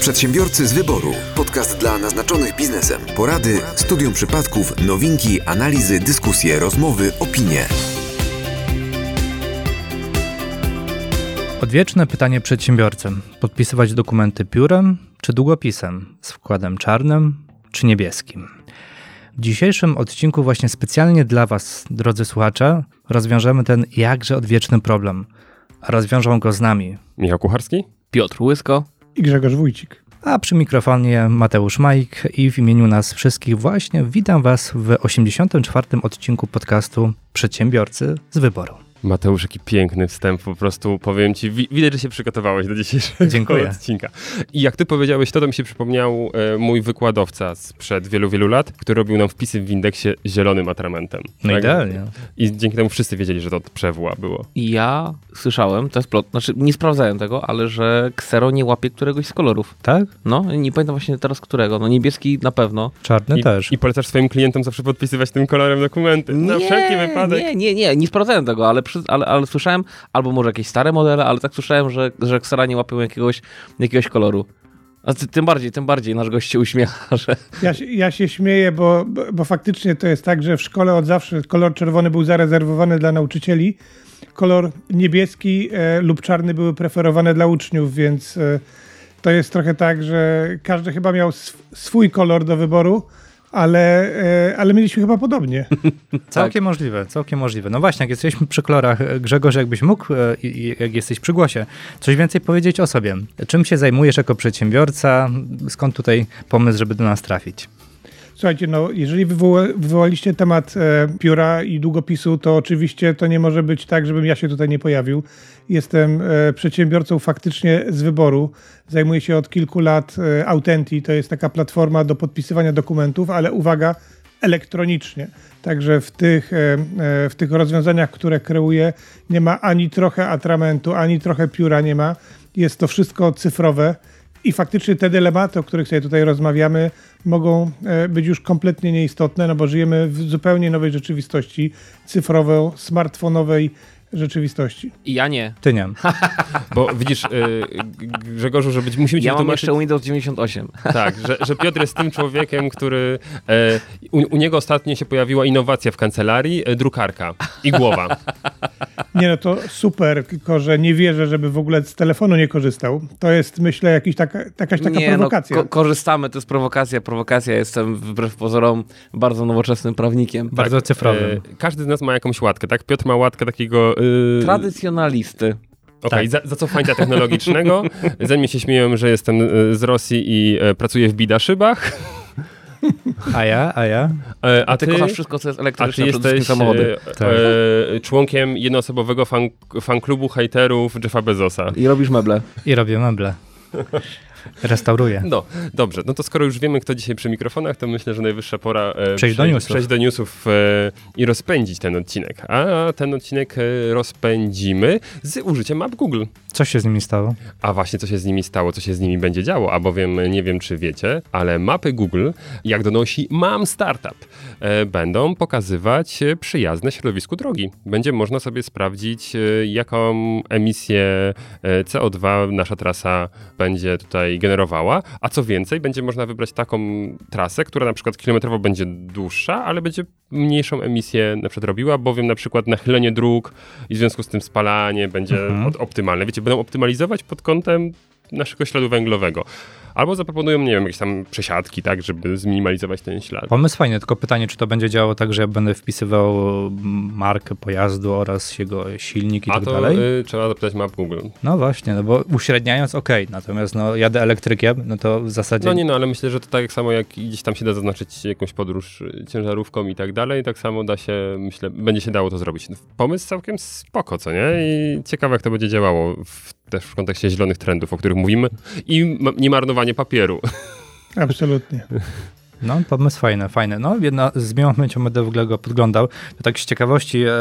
Przedsiębiorcy z wyboru. Podcast dla naznaczonych biznesem. Porady, studium przypadków, nowinki, analizy, dyskusje, rozmowy, opinie. Odwieczne pytanie przedsiębiorcy. Podpisywać dokumenty piórem czy długopisem? Z wkładem czarnym czy niebieskim? W dzisiejszym odcinku właśnie specjalnie dla Was, drodzy słuchacze, rozwiążemy ten jakże odwieczny problem. A rozwiążą go z nami. Michał Kucharski? Piotr Łysko i Grzegorz Wójcik. A przy mikrofonie Mateusz Majk i w imieniu nas wszystkich właśnie witam Was w 84. odcinku podcastu Przedsiębiorcy z Wyboru. Mateusz, jaki piękny wstęp, po prostu powiem ci, widać, że się przygotowałeś do dzisiejszego Dziękuję. odcinka. I jak ty powiedziałeś to, to mi się przypomniał e, mój wykładowca sprzed wielu, wielu lat, który robił nam wpisy w indeksie zielonym atramentem. No tak? idealnie. I dzięki temu wszyscy wiedzieli, że to przewła było. I ja słyszałem, to jest plot, znaczy nie sprawdzałem tego, ale że ksero nie łapie któregoś z kolorów. Tak? No, nie pamiętam właśnie teraz którego. No niebieski na pewno. Czarny I, też. I polecasz swoim klientom zawsze podpisywać tym kolorem dokumenty. Na nie, wszelki wypadek. Nie, nie, nie, nie sprawdzałem tego, ale ale, ale słyszałem, albo może jakieś stare modele, ale tak słyszałem, że, że Xera nie łapią jakiegoś, jakiegoś koloru. A ty, tym bardziej, tym bardziej nasz gość się uśmiecha, że... Ja, ja się śmieję, bo, bo faktycznie to jest tak, że w szkole od zawsze kolor czerwony był zarezerwowany dla nauczycieli, kolor niebieski e, lub czarny były preferowane dla uczniów, więc e, to jest trochę tak, że każdy chyba miał sw swój kolor do wyboru, ale, e, ale mieliśmy chyba podobnie. całkiem tak. możliwe, całkiem możliwe. No właśnie, jak jesteśmy przy kolorach, e, Grzegorz, jakbyś mógł, e, jak jesteś przy głosie, coś więcej powiedzieć o sobie. Czym się zajmujesz jako przedsiębiorca? Skąd tutaj pomysł, żeby do nas trafić? Słuchajcie, no jeżeli wywoła, wywołaliście temat e, pióra i długopisu, to oczywiście to nie może być tak, żebym ja się tutaj nie pojawił. Jestem e, przedsiębiorcą faktycznie z wyboru. Zajmuję się od kilku lat e, Autenti, to jest taka platforma do podpisywania dokumentów, ale uwaga, elektronicznie. Także w tych, e, e, w tych rozwiązaniach, które kreuję, nie ma ani trochę atramentu, ani trochę pióra nie ma. Jest to wszystko cyfrowe. I faktycznie te dylematy, o których sobie tutaj rozmawiamy, mogą e, być już kompletnie nieistotne, no bo żyjemy w zupełnie nowej rzeczywistości cyfrowo-smartfonowej rzeczywistości. I ja nie. Ty nie. Bo widzisz, yy, Grzegorzu, że być, musimy ci Ja mam jeszcze Windows 98. Tak, że, że Piotr jest tym człowiekiem, który... E, u, u, niego ostatnio się pojawiła innowacja w kancelarii, e, drukarka i głowa. Nie no, to super, tylko że nie wierzę, żeby w ogóle z telefonu nie korzystał. To jest, myślę, jakiś taka, jakaś taka nie, no, prowokacja. No, ko korzystamy, to jest prowokacja, prowokacja. Jestem wbrew pozorom bardzo nowoczesnym prawnikiem. Bardzo tak, cyfrowym. E, każdy z nas ma jakąś łatkę, tak? Piotr ma łatkę takiego Yy... Tradycjonalisty. Okej, okay, tak. za, za technologicznego. Zanim się śmieją, że jestem y, z Rosji i e, pracuję w Bida szybach. A ja, a ja? E, a, ty, ty kochasz wszystko, co jest elektroniczne, a ty jesteś samochody. E, tak. e, członkiem jednoosobowego fan, fan klubu hejterów Jeffa Bezosa. I robisz meble. I robię meble. Restauruje. No, dobrze. No to skoro już wiemy, kto dzisiaj przy mikrofonach, to myślę, że najwyższa pora e, przejść, do newsów, przejść do newsów e, i rozpędzić ten odcinek. A ten odcinek e, rozpędzimy z użyciem map Google. Co się z nimi stało? A właśnie, co się z nimi stało, co się z nimi będzie działo, a bowiem nie wiem, czy wiecie, ale mapy Google, jak donosi Mam Startup, e, będą pokazywać przyjazne środowisku drogi. Będzie można sobie sprawdzić, e, jaką emisję e, CO2 nasza trasa będzie tutaj tutaj generowała, a co więcej, będzie można wybrać taką trasę, która na przykład kilometrowo będzie dłuższa, ale będzie mniejszą emisję na przykład robiła, bowiem na przykład nachylenie dróg i w związku z tym spalanie będzie mhm. optymalne. Wiecie, będą optymalizować pod kątem naszego śladu węglowego. Albo zaproponują, nie wiem, jakieś tam przesiadki, tak, żeby zminimalizować ten ślad. Pomysł fajny, tylko pytanie, czy to będzie działało tak, że ja będę wpisywał markę pojazdu oraz jego silnik i A tak to, dalej? Y, trzeba zapytać map Google. No właśnie, no bo uśredniając, ok, natomiast no, jadę elektrykiem, no to w zasadzie... No nie, no ale myślę, że to tak samo jak gdzieś tam się da zaznaczyć jakąś podróż y, ciężarówką i tak dalej, tak samo da się, myślę, będzie się dało to zrobić. Pomysł całkiem spoko, co nie? I ciekawe, jak to będzie działało w też w kontekście zielonych trendów, o których mówimy, i nie marnowanie papieru. Absolutnie. No, pomysł fajny, fajny. No, jedna z miłych momencie będę w ogóle go podglądał. To tak z ciekawości, e,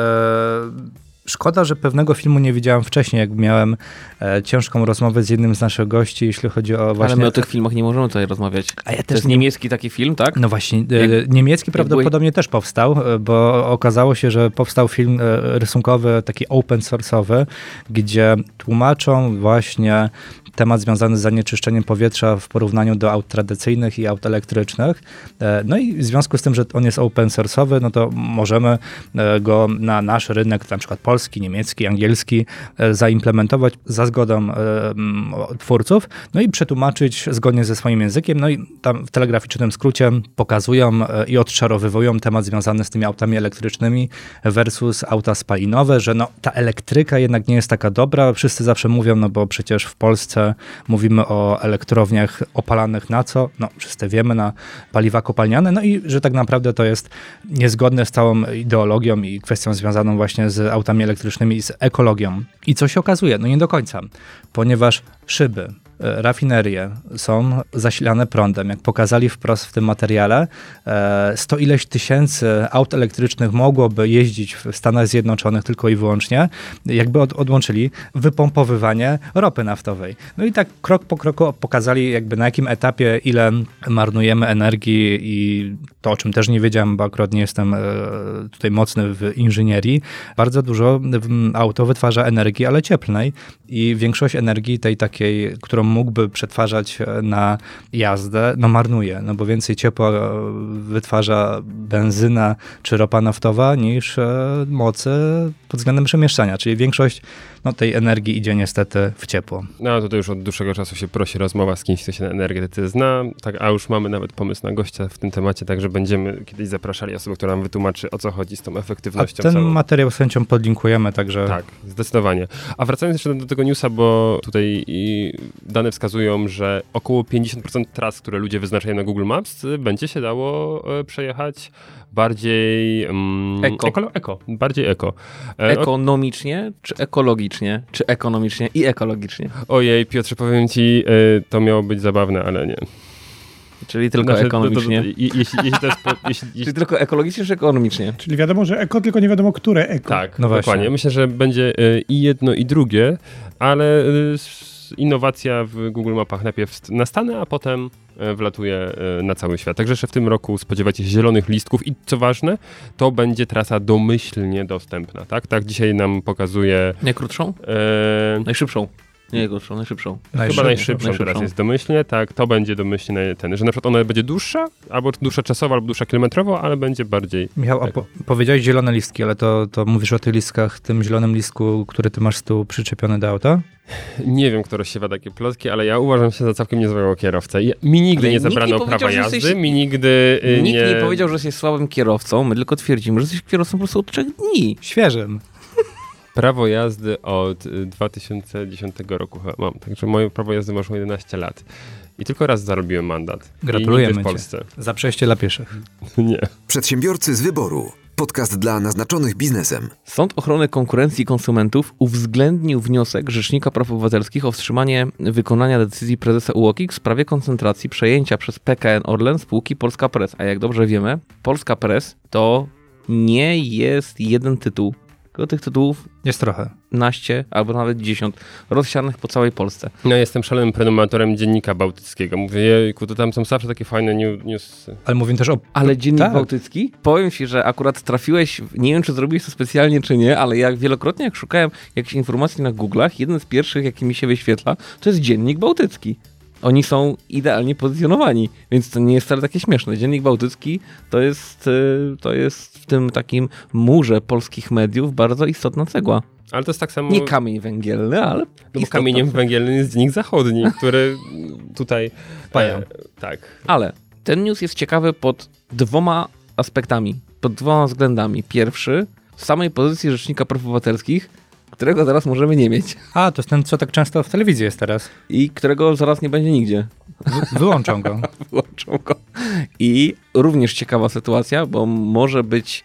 Szkoda, że pewnego filmu nie widziałem wcześniej, jak miałem e, ciężką rozmowę z jednym z naszych gości, jeśli chodzi o właśnie... Ale my o tych filmach nie możemy tutaj rozmawiać. A ja To też jest nie niemiecki taki film, tak? No właśnie, e, niemiecki prawdopodobnie też powstał, e, bo okazało się, że powstał film e, rysunkowy, taki open source'owy, gdzie tłumaczą właśnie temat związany z zanieczyszczeniem powietrza w porównaniu do aut tradycyjnych i aut elektrycznych. E, No i w związku z tym, że on jest open source'owy, no to możemy e, go na nasz rynek, na przykład polski, niemiecki, angielski, e, zaimplementować za zgodą e, twórców, no i przetłumaczyć zgodnie ze swoim językiem. No i tam w telegraficznym skrócie pokazują e, i odczarowywują temat związany z tymi autami elektrycznymi versus auta spalinowe, że no, ta elektryka jednak nie jest taka dobra. Wszyscy zawsze mówią, no bo przecież w Polsce mówimy o elektrowniach opalanych na co? No, wszyscy wiemy, na paliwa kopalniane, no i że tak naprawdę to jest niezgodne z całą ideologią i kwestią związaną właśnie z autami elektrycznymi i z ekologią. I co się okazuje? No nie do końca, ponieważ szyby, rafinerie są zasilane prądem. Jak pokazali wprost w tym materiale, e, sto ileś tysięcy aut elektrycznych mogłoby jeździć w Stanach Zjednoczonych tylko i wyłącznie, jakby od, odłączyli wypompowywanie ropy naftowej. No i tak krok po kroku pokazali jakby na jakim etapie ile marnujemy energii i to, o czym też nie wiedziałem, bo akurat nie jestem e, tutaj mocny w inżynierii, bardzo dużo auto wytwarza energii, ale cieplnej i większość energii tej takiej, którą mógłby przetwarzać e, na jazdę, no marnuje, no bo więcej ciepła e, wytwarza benzyna czy ropa naftowa niż e, mocy pod względem przemieszczania, czyli większość no, tej energii idzie niestety w ciepło. No to, to już od dłuższego czasu się prosi rozmowa z kimś, kto się na energetyce zna, tak, a już mamy nawet pomysł na gościa w tym temacie, także będziemy kiedyś zapraszali osobę, która nam wytłumaczy, o co chodzi z tą A efektywnością ten całą. materiał z chęcią podlinkujemy, także Tak, zdecydowanie. A wracając jeszcze do tego newsa, bo tutaj dane wskazują, że około 50% tras, które ludzie wyznaczają na Google Maps, będzie się dało e, przejechać bardziej... Mm, Eko. Eko, eko. Bardziej eko. E, o- Ekonomicznie, czy ekologicznie, czy ekonomicznie i ekologicznie. Ojej, Piotrze, powiem ci, e, to miało być zabawne, ale nie. Czyli tylko Znaczy, ekonomicznie. To, to, je- jeśli, jeśli to jest... Po, jeśli, jeśli, Czyli tylko ekologicznie, czy ekonomicznie? Czyli wiadomo, że eko, tylko nie wiadomo, które eko. tak, No właśnie. dokładnie. Myślę, że będzie e, i jedno, i drugie, ale e, innowacja w Google Mapach najpierw na Stany, a potem wlatuje e, na cały świat. Także jeszcze w tym roku spodziewacie się zielonych listków i co ważne, to będzie trasa domyślnie dostępna, tak? Tak dzisiaj nam pokazuje... Nie krótszą? E, Najszybszą. Nie krótszą, najszybszą. Chyba najszybciej. najszybszą teraz najszybszą. jest domyślnie, tak, to będzie domyślnie ten, że na przykład ona będzie dłuższa, albo dłuższa czasowo, albo dłuższa kilometrowo, ale będzie bardziej... Michał, a Tak. po, powiedziałeś zielone listki, ale to, to mówisz o tych listkach, tym zielonym listku, który ty masz z tyłu przyczepiony do auta? Nie wiem, kto rozsiewa takie plotki, ale ja uważam się za całkiem niezłego kierowcę. Mi nigdy Ale nie nie zabrano powiedział, prawa jazdy, jesteś- mi nigdy y, Nikt nie... nie powiedział, że jesteś słabym kierowcą, my tylko twierdzimy, że jesteś kierowcą po prostu od trzech dni. Świeżym. Prawo jazdy od y, 2010 roku chyba mam, także moje prawo jazdy ma już 11 lat. I tylko raz zarobiłem mandat. Gratulujemy w cię. Polsce. Za przejście dla pieszych. nie. Przedsiębiorcy z wyboru. Podcast dla naznaczonych biznesem. Sąd Ochrony Konkurencji i Konsumentów uwzględnił wniosek Rzecznika Praw Obywatelskich o wstrzymanie wykonania decyzji prezesa UOKiK w sprawie koncentracji przejęcia przez PKN Orlen spółki Polska Press. A jak dobrze wiemy, Polska Press to nie jest jeden tytuł, tylko tych tytułów Jest trochę. naście albo nawet dziesiąt rozsianych po całej Polsce. No jestem szalonym prenumeratorem Dziennika Bałtyckiego. Mówię, jejku, to tam są zawsze takie fajne new- newsy. Ale mówię też o... Ale Dziennik Tak. Bałtycki? Powiem ci, że akurat trafiłeś, nie wiem czy zrobiłeś to specjalnie czy nie, ale jak wielokrotnie jak szukałem jakichś informacji na Google'ach, jeden z pierwszych jaki mi się wyświetla, to jest Dziennik Bałtycki. Oni są idealnie pozycjonowani, więc to nie jest wcale takie śmieszne. Dziennik Bałtycki to jest, y, to jest w tym takim murze polskich mediów bardzo istotna cegła. Ale to jest tak samo... Nie kamień węgielny, ale No kamieniem węgielnym jest Dziennik Zachodni, który tutaj... Paja. E, tak. Ale ten news jest ciekawy pod dwoma aspektami, pod dwoma względami. Pierwszy, z samej pozycji Rzecznika Praw Obywatelskich, którego zaraz możemy nie mieć A, to jest ten, co tak często w telewizji jest teraz. i którego zaraz nie będzie nigdzie. Wy, wyłączą go. Wyłączą go. I również ciekawa sytuacja, bo może być,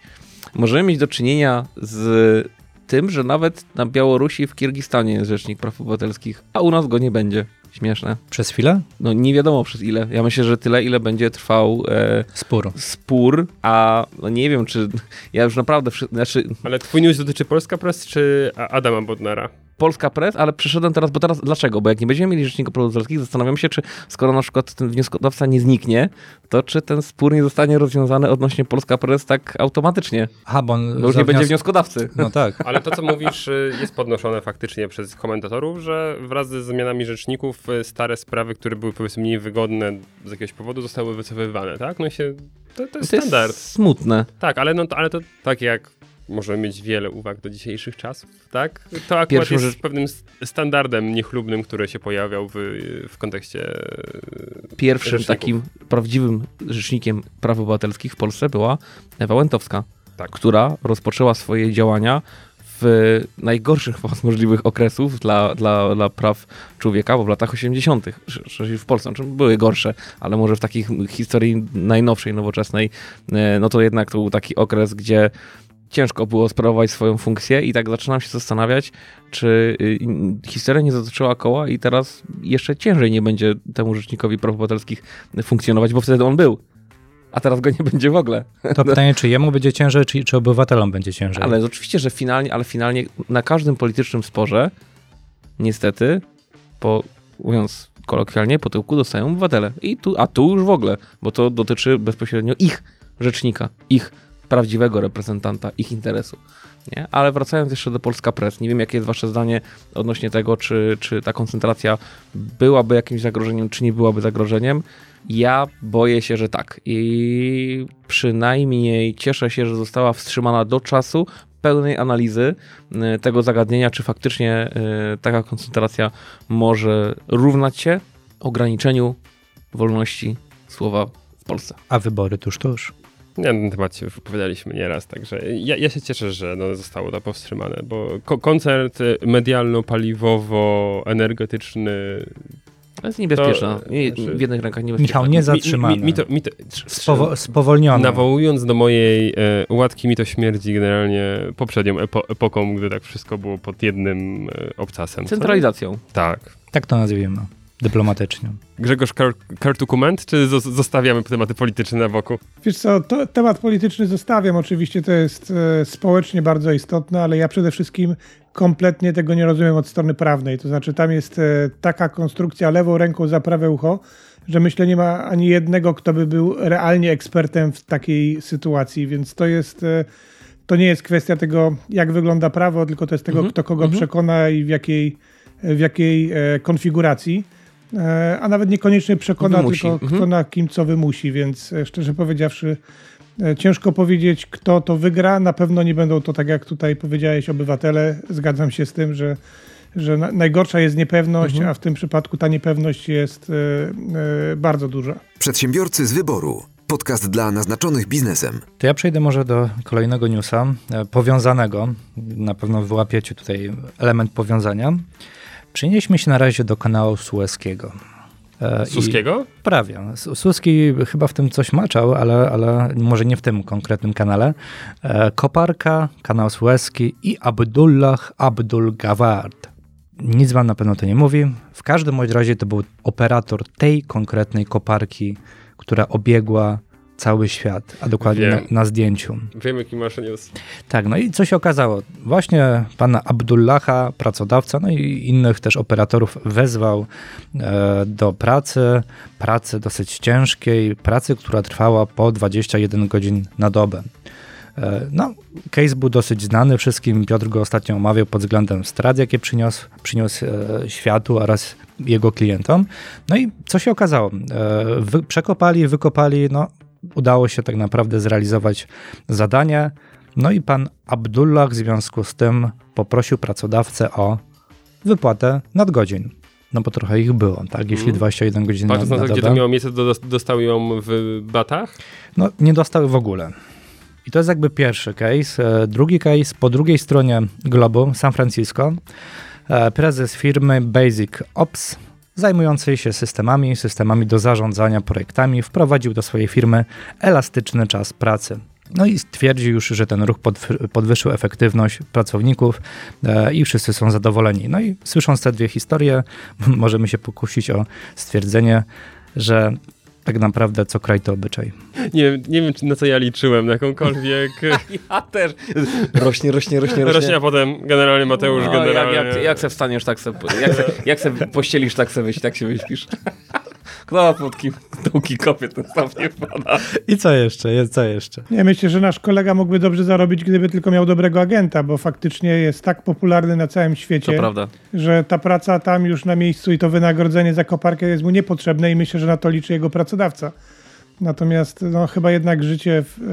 możemy mieć do czynienia z tym, że nawet na Białorusi i w Kirgistanie jest Rzecznik Praw Obywatelskich, a u nas go nie będzie. Śmieszne. Przez chwilę? No nie wiadomo przez ile. Ja myślę, że tyle, ile będzie trwał e, Spór. spór, a no nie wiem, czy ja już naprawdę, wszy- znaczy Ale twój news dotyczy Polska Press czy Adama Bodnara? Polska Press, ale przeszedłem teraz, bo teraz dlaczego? Bo jak nie będziemy mieli rzecznika autorskich, zastanawiam się, czy skoro na przykład ten wnioskodawca nie zniknie, to czy ten spór nie zostanie rozwiązany odnośnie Polska Press tak automatycznie? Aha, bo on Bo już nie będzie wnios- wnioskodawcy. No tak. Ale to, co mówisz, y, jest podnoszone faktycznie przez komentatorów, że wraz ze zmianami rzeczników y, stare sprawy, które były powiedzmy mniej wygodne z jakiegoś powodu, zostały wycofywane, tak? No i się, to, to jest To standard. jest smutne. Tak, ale, no, ale to tak jak możemy mieć wiele uwag do dzisiejszych czasów, tak? To akurat Pierwszą jest rzecz- pewnym standardem niechlubnym, który się pojawiał w, w kontekście Pierwszym Rzeczników. takim prawdziwym rzecznikiem praw obywatelskich w Polsce była Ewa Łętowska, Tak. która rozpoczęła swoje działania w najgorszych z możliwych okresów dla, dla, dla praw człowieka, bo w latach 80., czyli w Polsce, znaczy były gorsze, ale może w takiej historii najnowszej, nowoczesnej, e, no to jednak to był taki okres, gdzie ciężko było sprawować swoją funkcję i tak zaczynam się zastanawiać, czy y, historia nie zatoczyła koła i teraz jeszcze ciężej nie będzie temu rzecznikowi praw obywatelskich funkcjonować, bo wtedy on był. A teraz go nie będzie w ogóle. To pytanie, czy jemu będzie ciężej, czy, czy obywatelom będzie ciężej? Ale oczywiście, że finalnie, ale finalnie na każdym politycznym sporze niestety, po, mówiąc kolokwialnie, po tyłku dostają obywatele. I tu, a tu już w ogóle, bo to dotyczy bezpośrednio ich rzecznika, ich prawdziwego reprezentanta, ich interesu. Nie? Ale wracając jeszcze do Polska Press, nie wiem jakie jest wasze zdanie odnośnie tego, czy, czy ta koncentracja byłaby jakimś zagrożeniem, czy nie byłaby zagrożeniem. Ja boję się, że tak. I przynajmniej cieszę się, że została wstrzymana do czasu pełnej analizy y, tego zagadnienia, czy faktycznie y, taka koncentracja może równać się ograniczeniu wolności słowa w Polsce. A wybory tuż, tuż. Nie, na ten temat się wypowiadaliśmy nieraz, także ja, ja się cieszę, że no, zostało to powstrzymane, bo ko- koncert medialno-paliwowo-energetyczny To jest niebezpieczne. To, Nie- znaczy- w jednych rękach niebezpieczne. Michał, nie zatrzymany. Mi, mi, mi to, mi to, Spowo- spowolniony. Nawołując do mojej e, łatki, mi to śmierdzi generalnie poprzednią epo epoką, gdy tak wszystko było pod jednym e, obcasem. Centralizacją. Tak. Tak to nazwijmy. Dyplomatycznie. Grzegorz Kar- Kartukument, czy zos- zostawiamy tematy polityczne na boku? Wiesz co, to, temat polityczny zostawiam. Oczywiście to jest e, społecznie bardzo istotne, ale ja przede wszystkim kompletnie tego nie rozumiem od strony prawnej. To znaczy tam jest e, taka konstrukcja lewą ręką za prawe ucho, że myślę nie ma ani jednego, kto by był realnie ekspertem w takiej sytuacji, więc to jest... E, to nie jest kwestia tego, jak wygląda prawo, tylko to jest tego, Mhm, kto kogo mhm. przekona i w jakiej, w jakiej e, konfiguracji. E, a nawet niekoniecznie przekona, Wymusi. tylko Mhm. kto na kim co wymusi, więc e, szczerze powiedziawszy, e, ciężko powiedzieć, kto to wygra. Na pewno nie będą to, tak jak tutaj powiedziałeś, obywatele. Zgadzam się z tym, że, że na, najgorsza jest niepewność, Mhm. a w tym przypadku ta niepewność jest e, e, bardzo duża. Przedsiębiorcy z wyboru. Podcast dla naznaczonych biznesem. To ja przejdę może do kolejnego newsa, powiązanego. Na pewno wyłapiecie tutaj element powiązania. Przenieśmy się na razie do kanału Suezkiego. E, i- Suskiego? Prawie. Su- Suski chyba w tym coś maczał, ale, ale może nie w tym konkretnym kanale. E, Koparka, kanał Suezki i Abdullah Abdul Gawad. Nic wam na pewno to nie mówi. W każdym razie to był operator tej konkretnej koparki, która obiegła cały świat, a dokładnie na, na zdjęciu. Wiem, jaki masz news. Tak, no i co się okazało? Właśnie pana Abdullaha, pracodawca, no i innych też operatorów wezwał e, do pracy, pracy dosyć ciężkiej, pracy, która trwała po 21 godzin na dobę. E, no, case był dosyć znany wszystkim, Piotr go ostatnio omawiał pod względem strat, jakie przyniósł, przyniósł e, światu oraz jego klientom. No i co się okazało? E, wy, przekopali, wykopali, no udało się tak naprawdę zrealizować zadanie. No i pan Abdullah w związku z tym poprosił pracodawcę o wypłatę nadgodzin. No bo trochę ich było, tak? Jeśli Mhm. 21 godzin Patrząc na na to, gdzie dobę. to miało miejsce, to ją w batach? No, nie dostały w ogóle. I to jest jakby pierwszy case. E, Drugi case, po drugiej stronie globu, San Francisco, e, prezes firmy Basic Ops, zajmującej się systemami, systemami do zarządzania projektami, wprowadził do swojej firmy elastyczny czas pracy. No i twierdzi już, że ten ruch podwyższył efektywność pracowników e, i wszyscy są zadowoleni. No i słysząc te dwie historie, możemy się pokusić o stwierdzenie, że tak naprawdę co kraj to obyczaj. Nie, nie wiem, na co ja liczyłem, na jakąkolwiek... ja też. Rośnie, rośnie, rośnie, rośnie. Rośnie, a potem generalnie Mateusz no, generalnie... Jak, jak, jak se wstaniesz, tak se, jak se, jak se pościelisz, tak se, wyś, tak się wyśpisz. Kto pod dołki kopie, ten sam nie wpada. I co jeszcze? Jest co jeszcze? Nie, myślę, że nasz kolega mógłby dobrze zarobić, gdyby tylko miał dobrego agenta, bo faktycznie jest tak popularny na całym świecie, że ta praca tam już na miejscu i to wynagrodzenie za koparkę jest mu niepotrzebne i myślę, że na to liczy jego pracodawca. Natomiast no, chyba jednak życie w, e,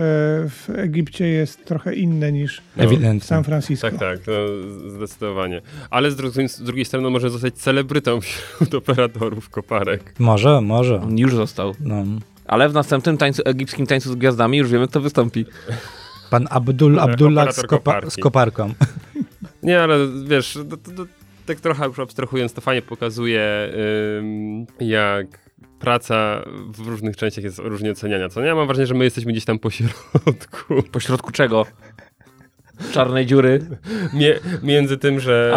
w Egipcie jest trochę inne niż no, w San Francisco. Tak, tak, no, zdecydowanie. Ale z, drugiej, z drugiej strony może zostać celebrytą wśród operatorów koparek. Może, może. On już został. No. Ale w następnym tańcu, egipskim tańcu z gwiazdami już wiemy, kto wystąpi. Pan Abdul, Abdullah z, kopa, z koparką. Nie, ale wiesz, to, to, to, tak trochę już abstrahując, to fajnie pokazuje, jak praca w różnych częściach jest różnie oceniania. Co nie? Ja mam wrażenie, że my jesteśmy gdzieś tam po środku. Po środku czego? Czarnej dziury? Mie między tym, że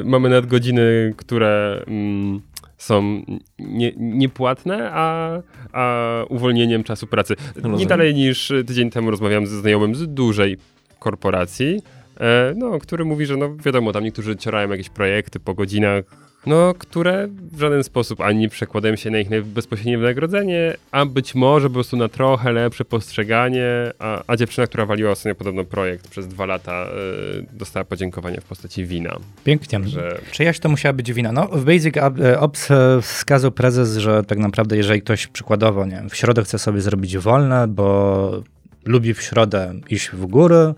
y, mamy nadgodziny, które mm, są nie, niepłatne, a, a uwolnieniem czasu pracy. Rozumiem. Nie dalej niż tydzień temu rozmawiałem ze znajomym z dużej korporacji, e, no, który mówi, że no wiadomo, tam niektórzy cierają jakieś projekty po godzinach, no, które w żaden sposób ani nie przekładają się na ich bezpośrednie wynagrodzenie, a być może po prostu na trochę lepsze postrzeganie, a, a dziewczyna, która waliła ostatnio podobno projekt przez dwa lata, y, dostała podziękowanie w postaci wina. Pięknie. Że... Czyjaś to musiała być wina? No, w Basic e, Ops e, wskazał prezes, że tak naprawdę jeżeli ktoś przykładowo, nie wiem, w środę chce sobie zrobić wolne, bo lubi w środę iść w górę,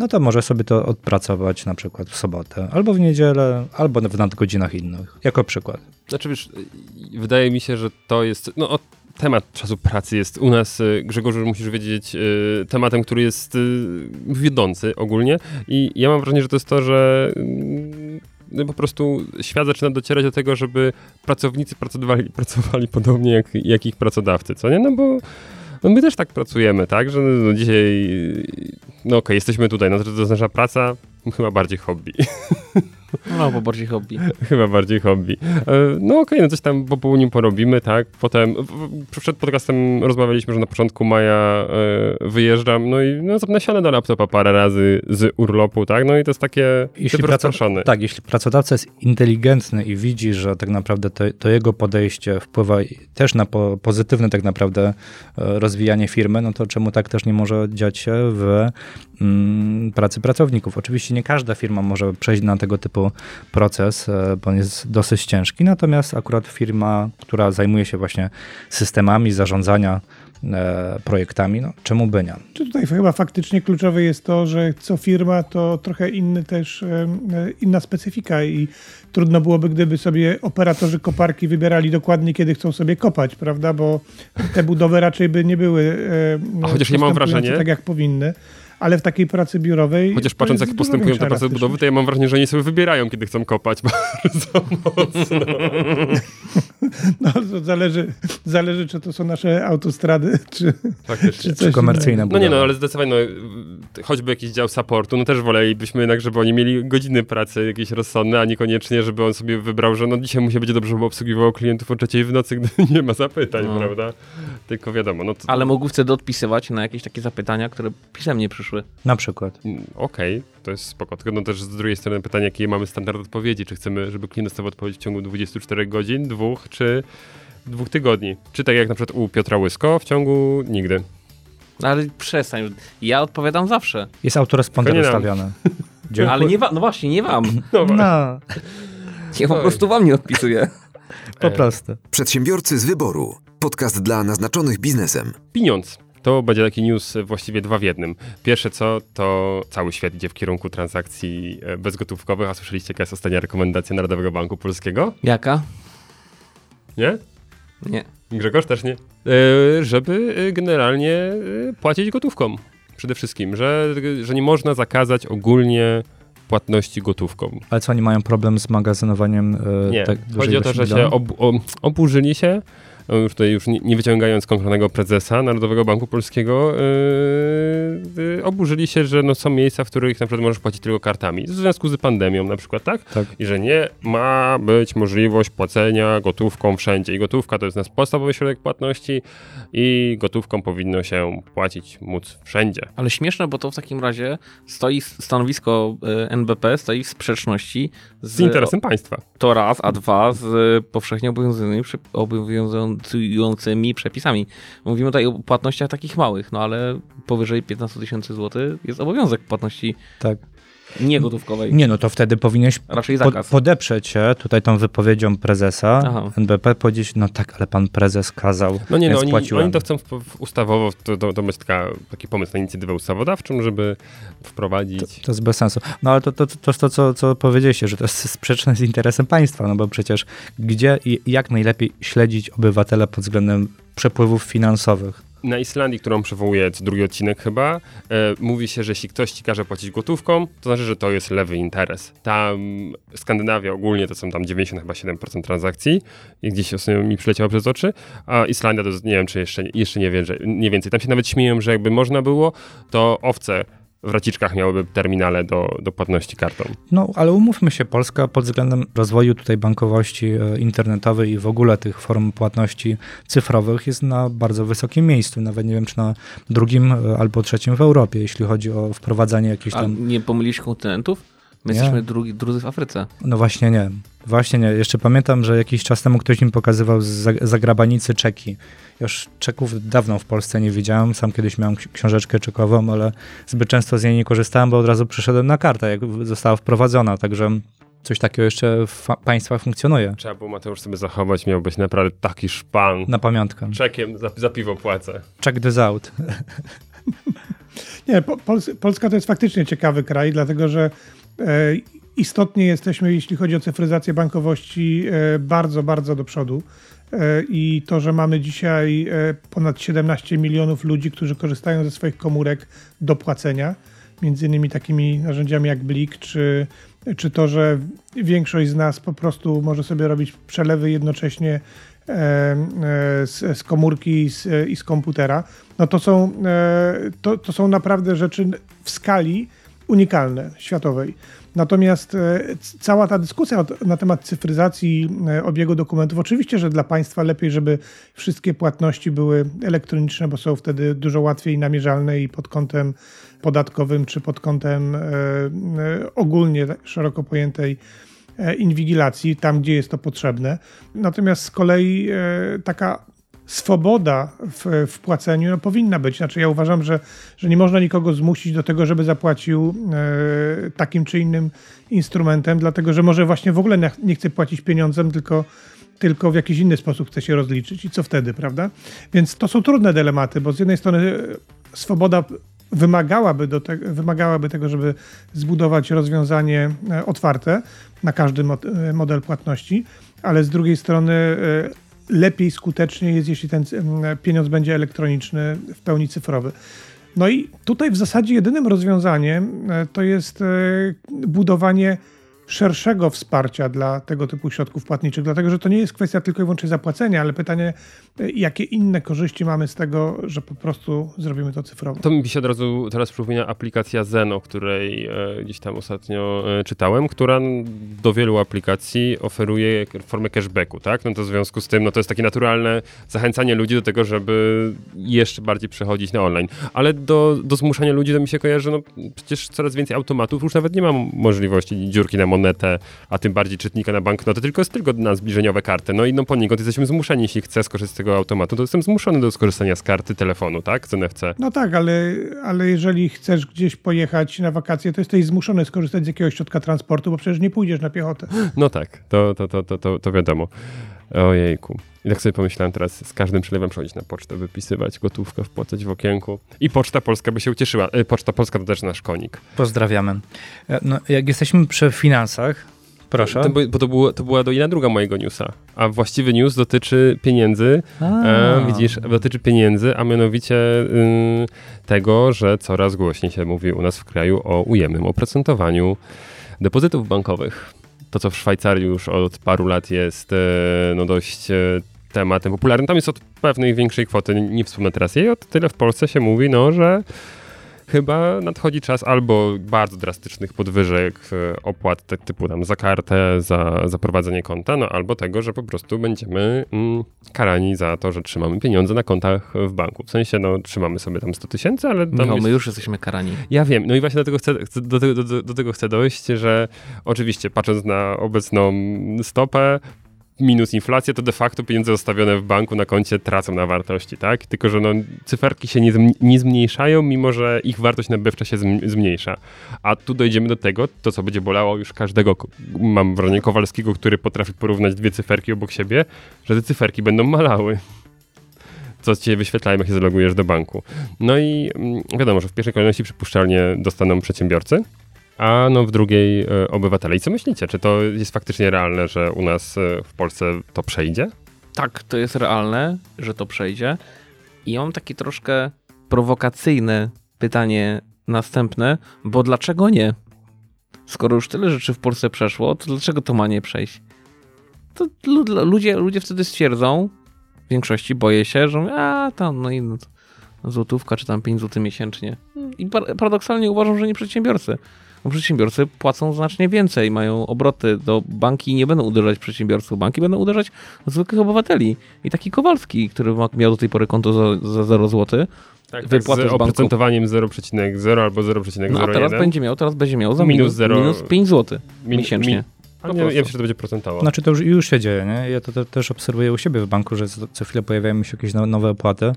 no to może sobie to odpracować na przykład w sobotę, albo w niedzielę, albo w nadgodzinach innych, jako przykład. Znaczy wiesz, wydaje mi się, że to jest, no temat czasu pracy jest u nas, y, Grzegorz, musisz wiedzieć, y, tematem, który jest y, wiodący ogólnie i ja mam wrażenie, że to jest to, że no po prostu świat zaczyna docierać do tego, żeby pracownicy pracowali, pracowali podobnie jak, jak ich pracodawcy, co nie? No bo no my też tak pracujemy, tak? Że no dzisiaj, no okej, okay, jesteśmy tutaj, no to, jest nasza praca, chyba bardziej hobby. No, bo bardziej hobby. Chyba bardziej hobby. E, no okej, okay, no coś tam po południu porobimy, tak? Potem przed podcastem rozmawialiśmy, że na początku maja e, wyjeżdżam, no i no, nasiane do laptopa parę razy z urlopu, tak? No i to jest takie jeśli praco- Tak, jeśli pracodawca jest inteligentny i widzi, że tak naprawdę to, to jego podejście wpływa też na po, pozytywne tak naprawdę e, rozwijanie firmy, no to czemu tak też nie może dziać się w mm, pracy pracowników? Oczywiście nie każda firma może przejść na tego typu proces, e, bo on jest dosyć ciężki. Natomiast akurat firma, która zajmuje się właśnie systemami zarządzania e, projektami, no czemu by nie? Tutaj chyba faktycznie kluczowe jest to, że co firma to trochę inny też, e, inna specyfika i trudno byłoby, gdyby sobie operatorzy koparki wybierali dokładnie, kiedy chcą sobie kopać, prawda, bo te budowy raczej by nie były A chociaż nie mam wrażenie, tak jak powinny ale w takiej pracy biurowej. Chociaż patrząc, jak postępują te prace budowy, to ja mam wrażenie, że oni sobie wybierają, kiedy chcą kopać bardzo mocno. No, to zależy, zależy, czy to są nasze autostrady, czy, czy coś komercyjne. No nie, no ale zdecydowanie, no, choćby jakiś dział supportu, no też wolelibyśmy jednak, żeby oni mieli godziny pracy jakieś rozsądne, a niekoniecznie, żeby on sobie wybrał, że no dzisiaj musi być dobrze, żeby obsługiwał klientów o trzeciej w nocy, gdy nie ma zapytań, no. prawda? Tylko wiadomo. No to... Ale mógł wtedy odpisywać na jakieś takie zapytania, które pisemnie przyszły przyszły. Na przykład. Mm, okej, okay, to jest spoko. Tylko no też z drugiej strony pytanie, jakie mamy standard odpowiedzi. Czy chcemy, żeby klient dostał odpowiedź w ciągu 24 godzin, dwóch, czy dwóch tygodni? Czy tak jak na przykład u Piotra Łysko, w ciągu nigdy? Ale przestań, ja odpowiadam zawsze. Jest autoresponder ustawiony. Ale nie wam, no właśnie, nie wam. No. no. Ja po prostu wam nie odpisuję. Po prostu. Przedsiębiorcy z wyboru. Podcast dla naznaczonych biznesem. Pieniądz. To będzie taki news właściwie dwa w jednym. Pierwsze co, to cały świat idzie w kierunku transakcji e, bezgotówkowych, a słyszeliście jaka jest ostatnia rekomendacja Narodowego Banku Polskiego? Jaka? Nie? Nie. Grzegorz też nie? E, żeby e, generalnie e, płacić gotówką. Przede wszystkim, że, że nie można zakazać ogólnie płatności gotówką. Ale co, oni mają problem z magazynowaniem? E, nie, tak chodzi o to, że się ob, oburzyli się już tutaj już nie, nie wyciągając konkretnego prezesa Narodowego Banku Polskiego, yy, yy, oburzyli się, że no, są miejsca, w których na przykład możesz płacić tylko kartami. W związku z pandemią na przykład, tak? Tak. I że nie ma być możliwość płacenia gotówką wszędzie. I gotówka to jest nasz podstawowy środek płatności i gotówką powinno się płacić, móc wszędzie. Ale śmieszne, bo to w takim razie stoi stanowisko y, NBP stoi w sprzeczności z, Z interesem państwa. To raz, a dwa z powszechnie obowiązującymi, prze- obowiązującymi przepisami. Mówimy tutaj o płatnościach takich małych, no ale powyżej 15 tysięcy złotych jest obowiązek płatności Tak. Niegotówkowej. Nie, no to wtedy powinieneś Raczej po, zakaz. podeprzeć się tutaj tą wypowiedzią prezesa Aha. NBP, powiedzieć, no tak, ale pan prezes kazał, No nie, no oni, płaciłem. oni to chcą w, w ustawowo, to, to, to jest taka, taki pomysł na inicjatywę ustawodawczą, żeby wprowadzić... To jest bez sensu. No ale to, to, to, to jest to, co, co powiedzieliście, że to jest sprzeczne z interesem państwa, no bo przecież gdzie i jak najlepiej śledzić obywatela pod względem przepływów finansowych? Na Islandii, którą przywołuję co drugi odcinek chyba, e, mówi się, że jeśli ktoś ci każe płacić gotówką, to znaczy, że to jest lewy interes. Tam Skandynawia ogólnie to są tam 90 chyba 7% transakcji i gdzieś mi przyleciało przez oczy, a Islandia to nie wiem, czy jeszcze, jeszcze nie, wiem, że, nie więcej. Tam się nawet śmieją, że jakby można było, to owce w raciczkach miałyby terminale do, do płatności kartą. No, ale umówmy się, Polska pod względem rozwoju tutaj bankowości e, internetowej i w ogóle tych form płatności cyfrowych jest na bardzo wysokim miejscu. Nawet nie wiem, czy na drugim e, albo trzecim w Europie, jeśli chodzi o wprowadzanie jakichś A tam... nie pomyliście kontynentów? My Nie. jesteśmy drugi, drudzy w Afryce. No właśnie nie. Właśnie nie. Jeszcze pamiętam, że jakiś czas temu ktoś mi pokazywał z za- zagrabanicy czeki. Już czeków dawno w Polsce nie widziałem. Sam kiedyś miałem ksi- książeczkę czekową, ale zbyt często z niej nie korzystałem, bo od razu przeszedłem na kartę, jak została wprowadzona. Także coś takiego jeszcze w państwach funkcjonuje. Trzeba było Mateusz sobie zachować, miał być naprawdę taki szpan. Na pamiątkę. Czekiem za, za piwo płacę. Check this out. Nie, po, Pols Polska to jest faktycznie ciekawy kraj, dlatego że e, istotnie jesteśmy, jeśli chodzi o cyfryzację bankowości, e, bardzo, bardzo do przodu. E, I to, że mamy dzisiaj e, ponad 17 milionów ludzi, którzy korzystają ze swoich komórek do płacenia, między innymi takimi narzędziami jak Blik, czy, czy to, że większość z nas po prostu może sobie robić przelewy jednocześnie e, z, z komórki i z, i z komputera, no to są, to, to są naprawdę rzeczy w skali unikalne, światowej. Natomiast e, cała ta dyskusja na temat cyfryzacji e, obiegu dokumentów, oczywiście, że dla państwa lepiej, żeby wszystkie płatności były elektroniczne, bo są wtedy dużo łatwiej namierzalne i pod kątem podatkowym, czy pod kątem e, ogólnie tak szeroko pojętej inwigilacji, tam gdzie jest to potrzebne. Natomiast z kolei taka swoboda w, w płaceniu no, powinna być. Znaczy ja uważam, że, że nie można nikogo zmusić do tego, żeby zapłacił e, takim czy innym instrumentem, dlatego że może właśnie w ogóle nie, nie chce płacić pieniądzem, tylko tylko w jakiś inny sposób chce się rozliczyć i co wtedy, prawda? Więc to są trudne dylematy, bo z jednej strony e, swoboda wymagałaby, do te, wymagałaby tego, żeby zbudować rozwiązanie e, otwarte na każdy e, model płatności, ale z drugiej strony lepiej, skutecznie jest, jeśli ten e, pieniądz będzie elektroniczny, w pełni cyfrowy. No i tutaj w zasadzie jedynym rozwiązaniem e, to jest e, budowanie szerszego wsparcia dla tego typu środków płatniczych, dlatego że to nie jest kwestia tylko i wyłącznie zapłacenia, ale pytanie, e, jakie inne korzyści mamy z tego, że po prostu zrobimy to cyfrowo. To mi się od razu teraz przypomina aplikacja Zeno, której e, gdzieś tam ostatnio e, czytałem, która do wielu aplikacji oferuje formę cashbacku, tak? No to w związku z tym, no to jest takie naturalne zachęcanie ludzi do tego, żeby jeszcze bardziej przechodzić na online. Ale do, do zmuszania ludzi to mi się kojarzy, no przecież coraz więcej automatów już nawet nie ma możliwości dziurki na monetę, a tym bardziej czytnika na banknotę, tylko jest tylko na zbliżeniowe karty. No i no poniekąd jesteśmy zmuszeni, jeśli chcę skorzystać z tego automatu, to jestem zmuszony do skorzystania z karty telefonu, tak? Z NFC. No tak, ale, ale jeżeli chcesz gdzieś pojechać na wakacje, to jesteś zmuszony skorzystać z jakiegoś środka transportu, bo przecież nie pójdziesz na piechotę. No tak, to, to, to, to, to, to wiadomo. Ojejku. I tak sobie pomyślałem teraz, z każdym przelewem przychodzić na pocztę, wypisywać gotówkę, wpłacać w okienku. I Poczta Polska by się ucieszyła. E, Poczta Polska to też nasz konik. Pozdrawiamy. E, No, jak jesteśmy przy finansach, proszę. To, bo to, było, to była do jedna druga mojego newsa. A właściwy news dotyczy pieniędzy. E, widzisz, dotyczy pieniędzy, a mianowicie y, tego, że coraz głośniej się mówi u nas w kraju o ujemnym oprocentowaniu depozytów bankowych. To, co w Szwajcarii już od paru lat jest e, no dość e, tematem popularnym. Tam jest od pewnej większej kwoty, nie, wspomnę teraz jej, od tyle w Polsce się mówi, no, że chyba nadchodzi czas albo bardzo drastycznych podwyżek e, opłat tak typu tam za kartę, za, za prowadzenie konta, no albo tego, że po prostu będziemy mm, karani za to, że trzymamy pieniądze na kontach w banku. W sensie, no trzymamy sobie tam 100 tysięcy, ale tam Michał, jest... my już jesteśmy karani. Ja wiem, no i właśnie do tego chcę, do, tego, do, do tego chcę dojść, że oczywiście patrząc na obecną stopę, minus inflację, to de facto pieniądze zostawione w banku na koncie tracą na wartości, tak? Tylko, że no, cyferki się nie, nie zmniejszają, mimo że ich wartość nabywcza się zm- zmniejsza. A tu dojdziemy do tego, to co będzie bolało już każdego, mam wrażenie, Kowalskiego, który potrafi porównać dwie cyferki obok siebie, że te cyferki będą malały co cię wyświetlają, jak się zalogujesz do banku. No i mm, wiadomo, że w pierwszej kolejności przypuszczalnie dostaną przedsiębiorcy, a no w drugiej e, obywatele. I co myślicie? Czy to jest faktycznie realne, że u nas e, w Polsce to przejdzie? Tak, to jest realne, że to przejdzie. I mam takie troszkę prowokacyjne pytanie następne, bo dlaczego nie? Skoro już tyle rzeczy w Polsce przeszło, to dlaczego to ma nie przejść? To lu- ludzie, ludzie wtedy stwierdzą, w większości boję się, że a tam, no i no, złotówka czy tam 5 zł miesięcznie. I par- paradoksalnie uważam, że nie przedsiębiorcy. Bo przedsiębiorcy płacą znacznie więcej, mają obroty do banki nie będą uderzać przedsiębiorców, banki będą uderzać zwykłych obywateli. I taki Kowalski, który ma, miał do tej pory konto za, za 0 zł, Tak, Wypłaty z z banku. oprocentowaniem 0,0 albo 0,01. no a teraz będzie miał, teraz będzie miał za Minus minus, zero- minus 5 zł Min- miesięcznie. min- A Po nie, ja myślę, że to będzie procentowo. Znaczy to już, już się dzieje, nie? Ja to, te- też obserwuję u siebie w banku, że co, co chwilę pojawiają się jakieś no- nowe opłaty.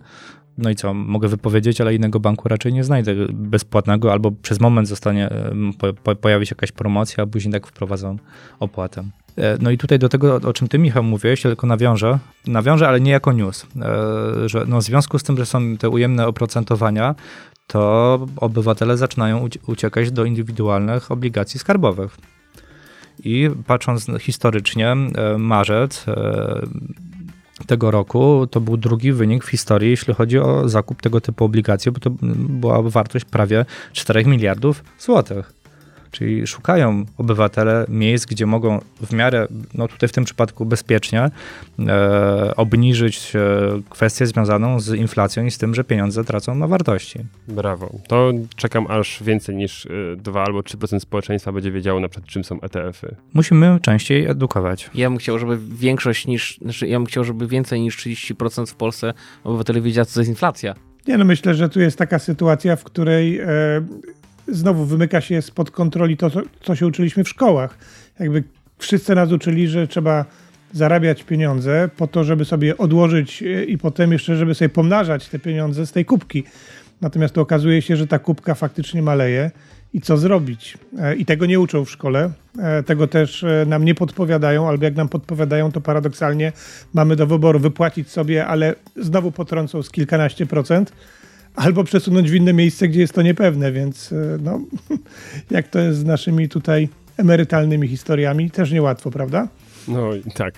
No i co, mogę wypowiedzieć, ale innego banku raczej nie znajdę bezpłatnego, albo przez moment zostanie, em, po, po, pojawi się jakaś promocja, a później tak wprowadzą opłatę. E, No i tutaj do tego, o czym ty Michał mówiłeś, tylko nawiążę, nawiążę, ale nie jako news, e, że no w związku z tym, że są te ujemne oprocentowania, to obywatele zaczynają ucie- uciekać do indywidualnych obligacji skarbowych. I patrząc historycznie, e, marzec e, tego roku to był drugi wynik w historii, jeśli chodzi o zakup tego typu obligacji, bo to była wartość prawie 4 miliardów złotych. Czyli szukają obywatele miejsc, gdzie mogą w miarę, no tutaj w tym przypadku bezpiecznie, e, obniżyć e, kwestię związaną z inflacją i z tym, że pieniądze tracą na wartości. Brawo. To czekam aż więcej niż y, 2 albo 3% społeczeństwa będzie wiedziało na przykład czym są E ETF-y. Musimy częściej edukować. Ja bym chciał, żeby większość niż, znaczy ja bym chciał, żeby więcej niż 30% w Polsce obywateli wiedział, co to jest inflacja. Nie, no myślę, że tu jest taka sytuacja, w której e, znowu wymyka się spod kontroli to, co, się uczyliśmy w szkołach. Jakby wszyscy nas uczyli, że trzeba zarabiać pieniądze po to, żeby sobie odłożyć e, i potem jeszcze, żeby sobie pomnażać te pieniądze z tej kubki. Natomiast to okazuje się, że ta kubka faktycznie maleje i co zrobić. E, I tego nie uczą w szkole, e, tego też nam nie podpowiadają, albo jak nam podpowiadają, to paradoksalnie mamy do wyboru wypłacić sobie, ale znowu potrącą z kilkanaście procent, albo przesunąć w inne miejsce, gdzie jest to niepewne, więc e, no, jak to jest z naszymi tutaj emerytalnymi historiami, też niełatwo, prawda? No i tak,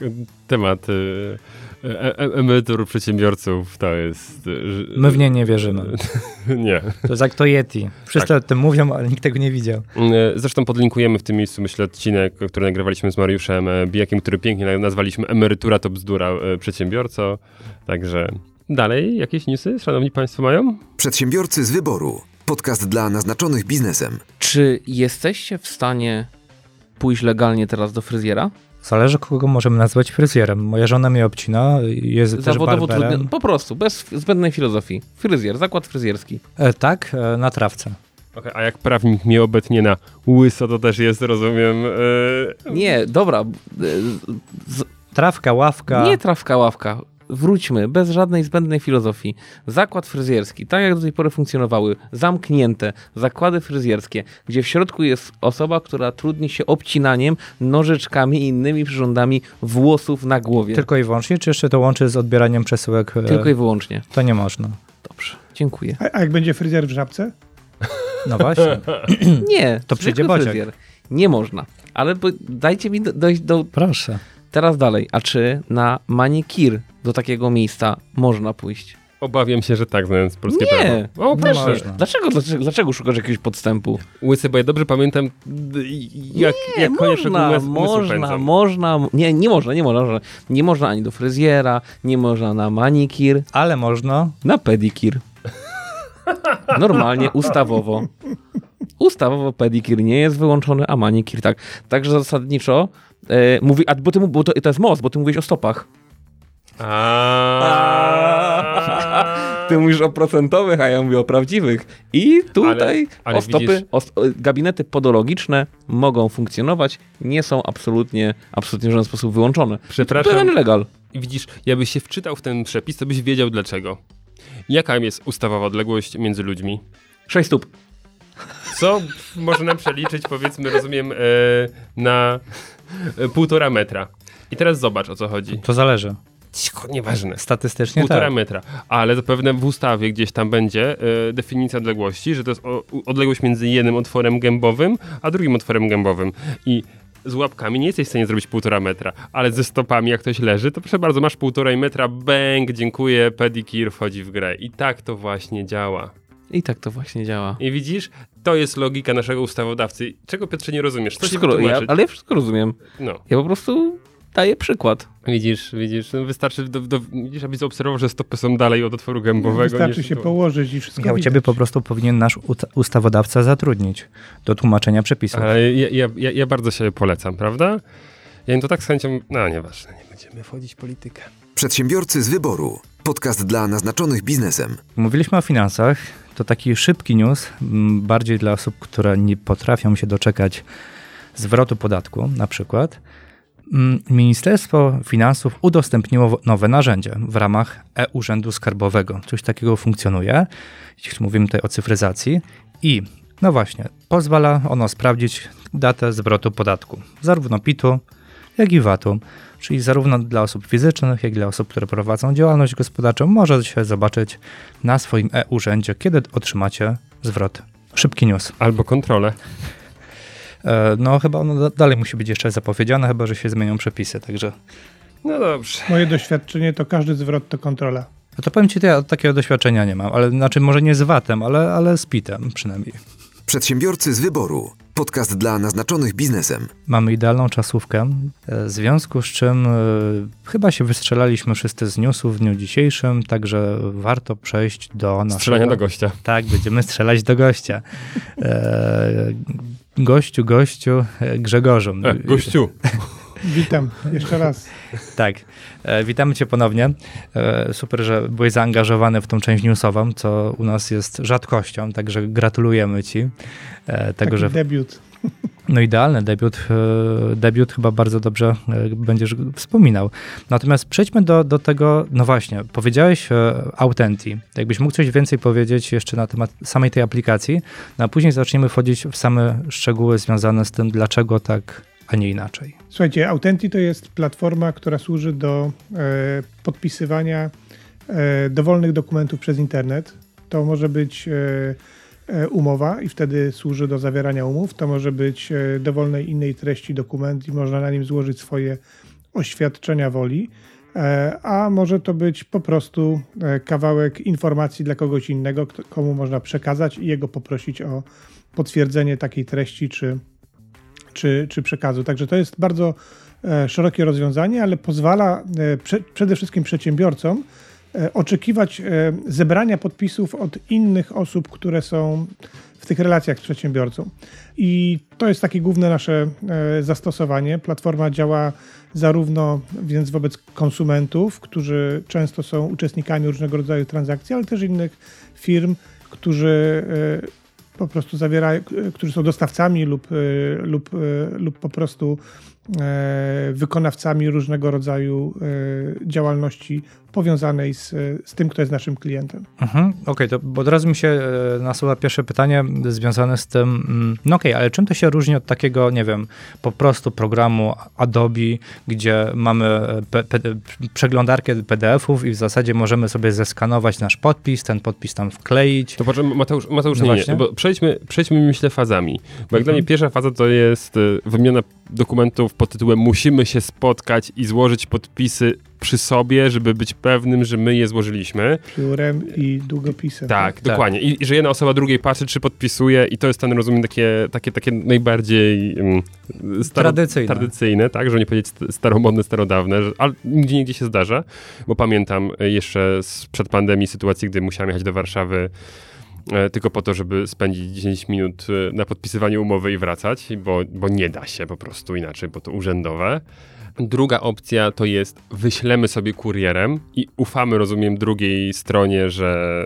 temat y, e, e, emerytur przedsiębiorców to jest... My w nie nie wierzymy. nie. To jest jak to Yeti. Wszyscy o tym mówią, ale nikt tego nie widział. E, Zresztą podlinkujemy w tym miejscu, myślę, odcinek, który nagrywaliśmy z Mariuszem e, Bijakiem, który pięknie na- nazwaliśmy Emerytura to bzdura e, przedsiębiorco. Także dalej, jakieś newsy, szanowni państwo, mają? Przedsiębiorcy z wyboru. Podcast dla naznaczonych biznesem. Czy jesteście w stanie pójść legalnie teraz do fryzjera? Zależy, kogo możemy nazwać fryzjerem. Moja żona mnie obcina, jest też Zawodowo barberem. trudny, po prostu, bez zbędnej filozofii. Fryzjer, zakład fryzjerski. E, tak, e, na trawce. Okej, a jak prawnik mnie obetnie na łyso, to też jest, rozumiem... e, Nie, dobra, e, z, Trawka, ławka. nie trawka ławka. Wróćmy, bez żadnej zbędnej filozofii. Zakład fryzjerski, tak jak do tej pory funkcjonowały, zamknięte zakłady fryzjerskie, gdzie w środku jest osoba, która trudni się obcinaniem, nożyczkami i innymi przyrządami włosów na głowie. Tylko i wyłącznie, czy jeszcze to łączy z odbieraniem przesyłek? e, Tylko i wyłącznie. To nie można. Dobrze, dziękuję. A, a jak będzie fryzjer w żabce? No właśnie. Nie, To przyjdzie fryzjer. Nie można. Ale dajcie mi do, dojść do... Proszę. Teraz dalej. A czy na manikir do takiego miejsca można pójść? Obawiam się, że tak, znając polskie Nie. prawo. O, proszę. można. Dlaczego, dlaczego, dlaczego szukasz jakiegoś podstępu? Łysy, bo ja dobrze pamiętam, jak, nie, jak można, umysł można, można, nie, nie można, nie można. Nie można ani do fryzjera, nie można na manikir, Ale można. na pedikir. Normalnie, ustawowo. Ustawowo pedikir nie jest wyłączony, a manikir tak. Także zasadniczo e, mówi, a bo, ty, bo to, to jest most, bo ty mówisz o stopach. Ty mówisz o procentowych, a ja mówię o prawdziwych. I tutaj Ale- ale o stopy, gabinety podologiczne mogą funkcjonować, nie są absolutnie, absolutnie w żaden sposób wyłączone. Przepraszam. Pełen legal. I widzisz, jakbyś się wczytał w ten przepis, to byś wiedział dlaczego. Jaka jest ustawowa odległość między ludźmi? 6 stóp. Co można przeliczyć, powiedzmy, rozumiem, e, na e, półtora metra. I teraz zobacz, o co chodzi. To zależy. Nieważne. Statystycznie Półtora tak. metra. Ale zapewne w ustawie gdzieś tam będzie e, definicja odległości, że to jest o, odległość między jednym otworem gębowym, a drugim otworem gębowym. I z łapkami nie jesteś w stanie zrobić półtora metra, ale ze stopami, jak ktoś leży, to proszę bardzo, masz półtorej metra, bang, dziękuję, pedikir wchodzi w grę. I tak to właśnie działa. I tak to właśnie działa. I widzisz, to jest logika naszego ustawodawcy. Czego Piotrze nie rozumiesz? Co Wszystko, ja, ale ja wszystko rozumiem. No. Ja po prostu daję przykład. Widzisz, widzisz, no wystarczy, do, do, widzisz, abyś zaobserwował, że stopy są dalej od otworu gębowego. Wystarczy niż się tu. położyć i wszystko Michał, ciebie po prostu powinien nasz ustawodawca zatrudnić do tłumaczenia przepisów. Ale ja, ja, ja, ja bardzo się polecam, prawda? Ja bym to tak z chęcią, no nieważne, nie będziemy wchodzić w politykę. Przedsiębiorcy z wyboru. Podcast dla naznaczonych biznesem. Mówiliśmy o finansach. To taki szybki news, bardziej dla osób, które nie potrafią się doczekać zwrotu podatku, na przykład. Mm, Ministerstwo Finansów udostępniło nowe narzędzie w ramach e-Urzędu Skarbowego. Coś takiego funkcjonuje, jeśli mówimy tutaj o cyfryzacji. I no właśnie, pozwala ono sprawdzić datę zwrotu podatku, zarówno PIT-u, jak i VAT-u. Czyli zarówno dla osób fizycznych, jak i dla osób, które prowadzą działalność gospodarczą, może się zobaczyć na swoim e-urzędzie, kiedy otrzymacie zwrot. Szybki news. Albo kontrolę. E, No chyba ono da- dalej musi być jeszcze zapowiedziane, chyba że się zmienią przepisy, także... No dobrze. Moje doświadczenie to każdy zwrot to kontrola. No to powiem ci, to ja takiego doświadczenia nie mam, ale znaczy może nie z VAT-em, ale, ale z PIT-em przynajmniej. Przedsiębiorcy z wyboru. Podcast dla naznaczonych biznesem. Mamy idealną czasówkę, e, w związku z czym e, chyba się wystrzelaliśmy wszyscy z newsów w dniu dzisiejszym, także warto przejść do naszego... Strzelania do gościa. Tak, będziemy strzelać do gościa. E, gościu, gościu, e, Grzegorzu. E, gościu. Witam jeszcze raz. Tak, e, witamy cię ponownie. E, super, że byłeś zaangażowany w tą część newsową, co u nas jest rzadkością, także gratulujemy ci e, tego, Taki że debiut. No idealny debiut, e, debiut chyba bardzo dobrze e, będziesz wspominał. Natomiast przejdźmy do, do tego, no właśnie, powiedziałeś e, Authentic. Jakbyś mógł coś więcej powiedzieć jeszcze na temat samej tej aplikacji, no a później zaczniemy wchodzić w same szczegóły związane z tym, dlaczego tak, a nie inaczej. Słuchajcie, Authentic to jest platforma, która służy do e, podpisywania e, dowolnych dokumentów przez internet. To może być e, umowa i wtedy służy do zawierania umów. To może być e, dowolnej innej treści dokument i można na nim złożyć swoje oświadczenia woli. E, a może to być po prostu e, kawałek informacji dla kogoś innego, komu można przekazać i jego poprosić o potwierdzenie takiej treści czy, czy, czy przekazu. Także to jest bardzo e, szerokie rozwiązanie, ale pozwala e, prze, przede wszystkim przedsiębiorcom e, oczekiwać e, zebrania podpisów od innych osób, które są w tych relacjach z przedsiębiorcą. I to jest takie główne nasze e, zastosowanie. Platforma działa zarówno więc wobec konsumentów, którzy często są uczestnikami różnego rodzaju transakcji, ale też innych firm, którzy e, po prostu zawierają, którzy są dostawcami lub, e, lub, e, lub po prostu e, wykonawcami różnego rodzaju e, działalności powiązanej z, z tym, kto jest naszym klientem. Mhm, okej, to bo od razu mi się e, nasuwa pierwsze pytanie związane z tym, mm, no okej, ale czym to się różni od takiego, nie wiem, po prostu programu Adobe, gdzie mamy e, P, P, przeglądarkę PDF-ów i w zasadzie możemy sobie zeskanować nasz podpis, ten podpis tam wkleić. To poczekaj, Mateusz, Mateusz No nie, właśnie. nie, bo przejdźmy, przejdźmy myślę fazami. Bo jak dla mnie Mhm. pierwsza faza to jest y, wymiana dokumentów pod tytułem musimy się spotkać i złożyć podpisy przy sobie, żeby być pewnym, że my je złożyliśmy. Piórem i długopisem. Tak, dokładnie. I, I że jedna osoba drugiej patrzy, czy podpisuje i to jest ten, rozumiem, takie, takie, takie najbardziej um, staro, tradycyjne. tradycyjne, tak, że nie powiedzieć staromodne, starodawne, że, ale nigdzie, nigdzie się zdarza, bo pamiętam jeszcze sprzed pandemii sytuacji, gdy musiałem jechać do Warszawy e, tylko po to, żeby spędzić 10 minut e, na podpisywaniu umowy i wracać, bo, bo nie da się po prostu inaczej, bo to urzędowe. Druga opcja to jest wyślemy sobie kurierem i ufamy, rozumiem, drugiej stronie, że...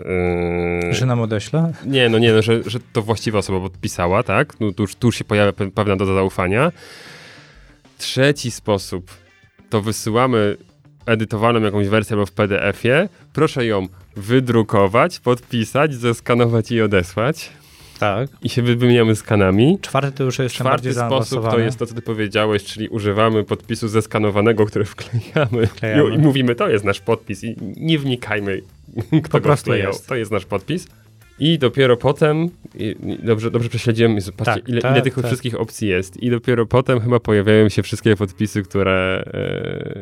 Yy... Że nam odeśle? Nie, no nie, no, że, że to właściwa osoba podpisała, tak? No, tu, już, tu już się pojawia pewna doza zaufania. Trzeci sposób to wysyłamy edytowaną jakąś wersję albo w PDF-ie. Proszę ją wydrukować, podpisać, zeskanować i odesłać. Tak. I się wymieniamy skanami. Czwarty to już jest Czwarty sposób to jest to, co ty powiedziałeś, czyli używamy podpisu zeskanowanego, który wklejamy, I, i, mówimy, to jest nasz podpis i nie wnikajmy, kto po go wklejał. Jest. To jest nasz podpis. I dopiero potem, i, dobrze, dobrze prześledziłem, patrzcie, tak, ile, tak, ile tych tak. wszystkich opcji jest. I dopiero potem chyba pojawiają się wszystkie podpisy, które...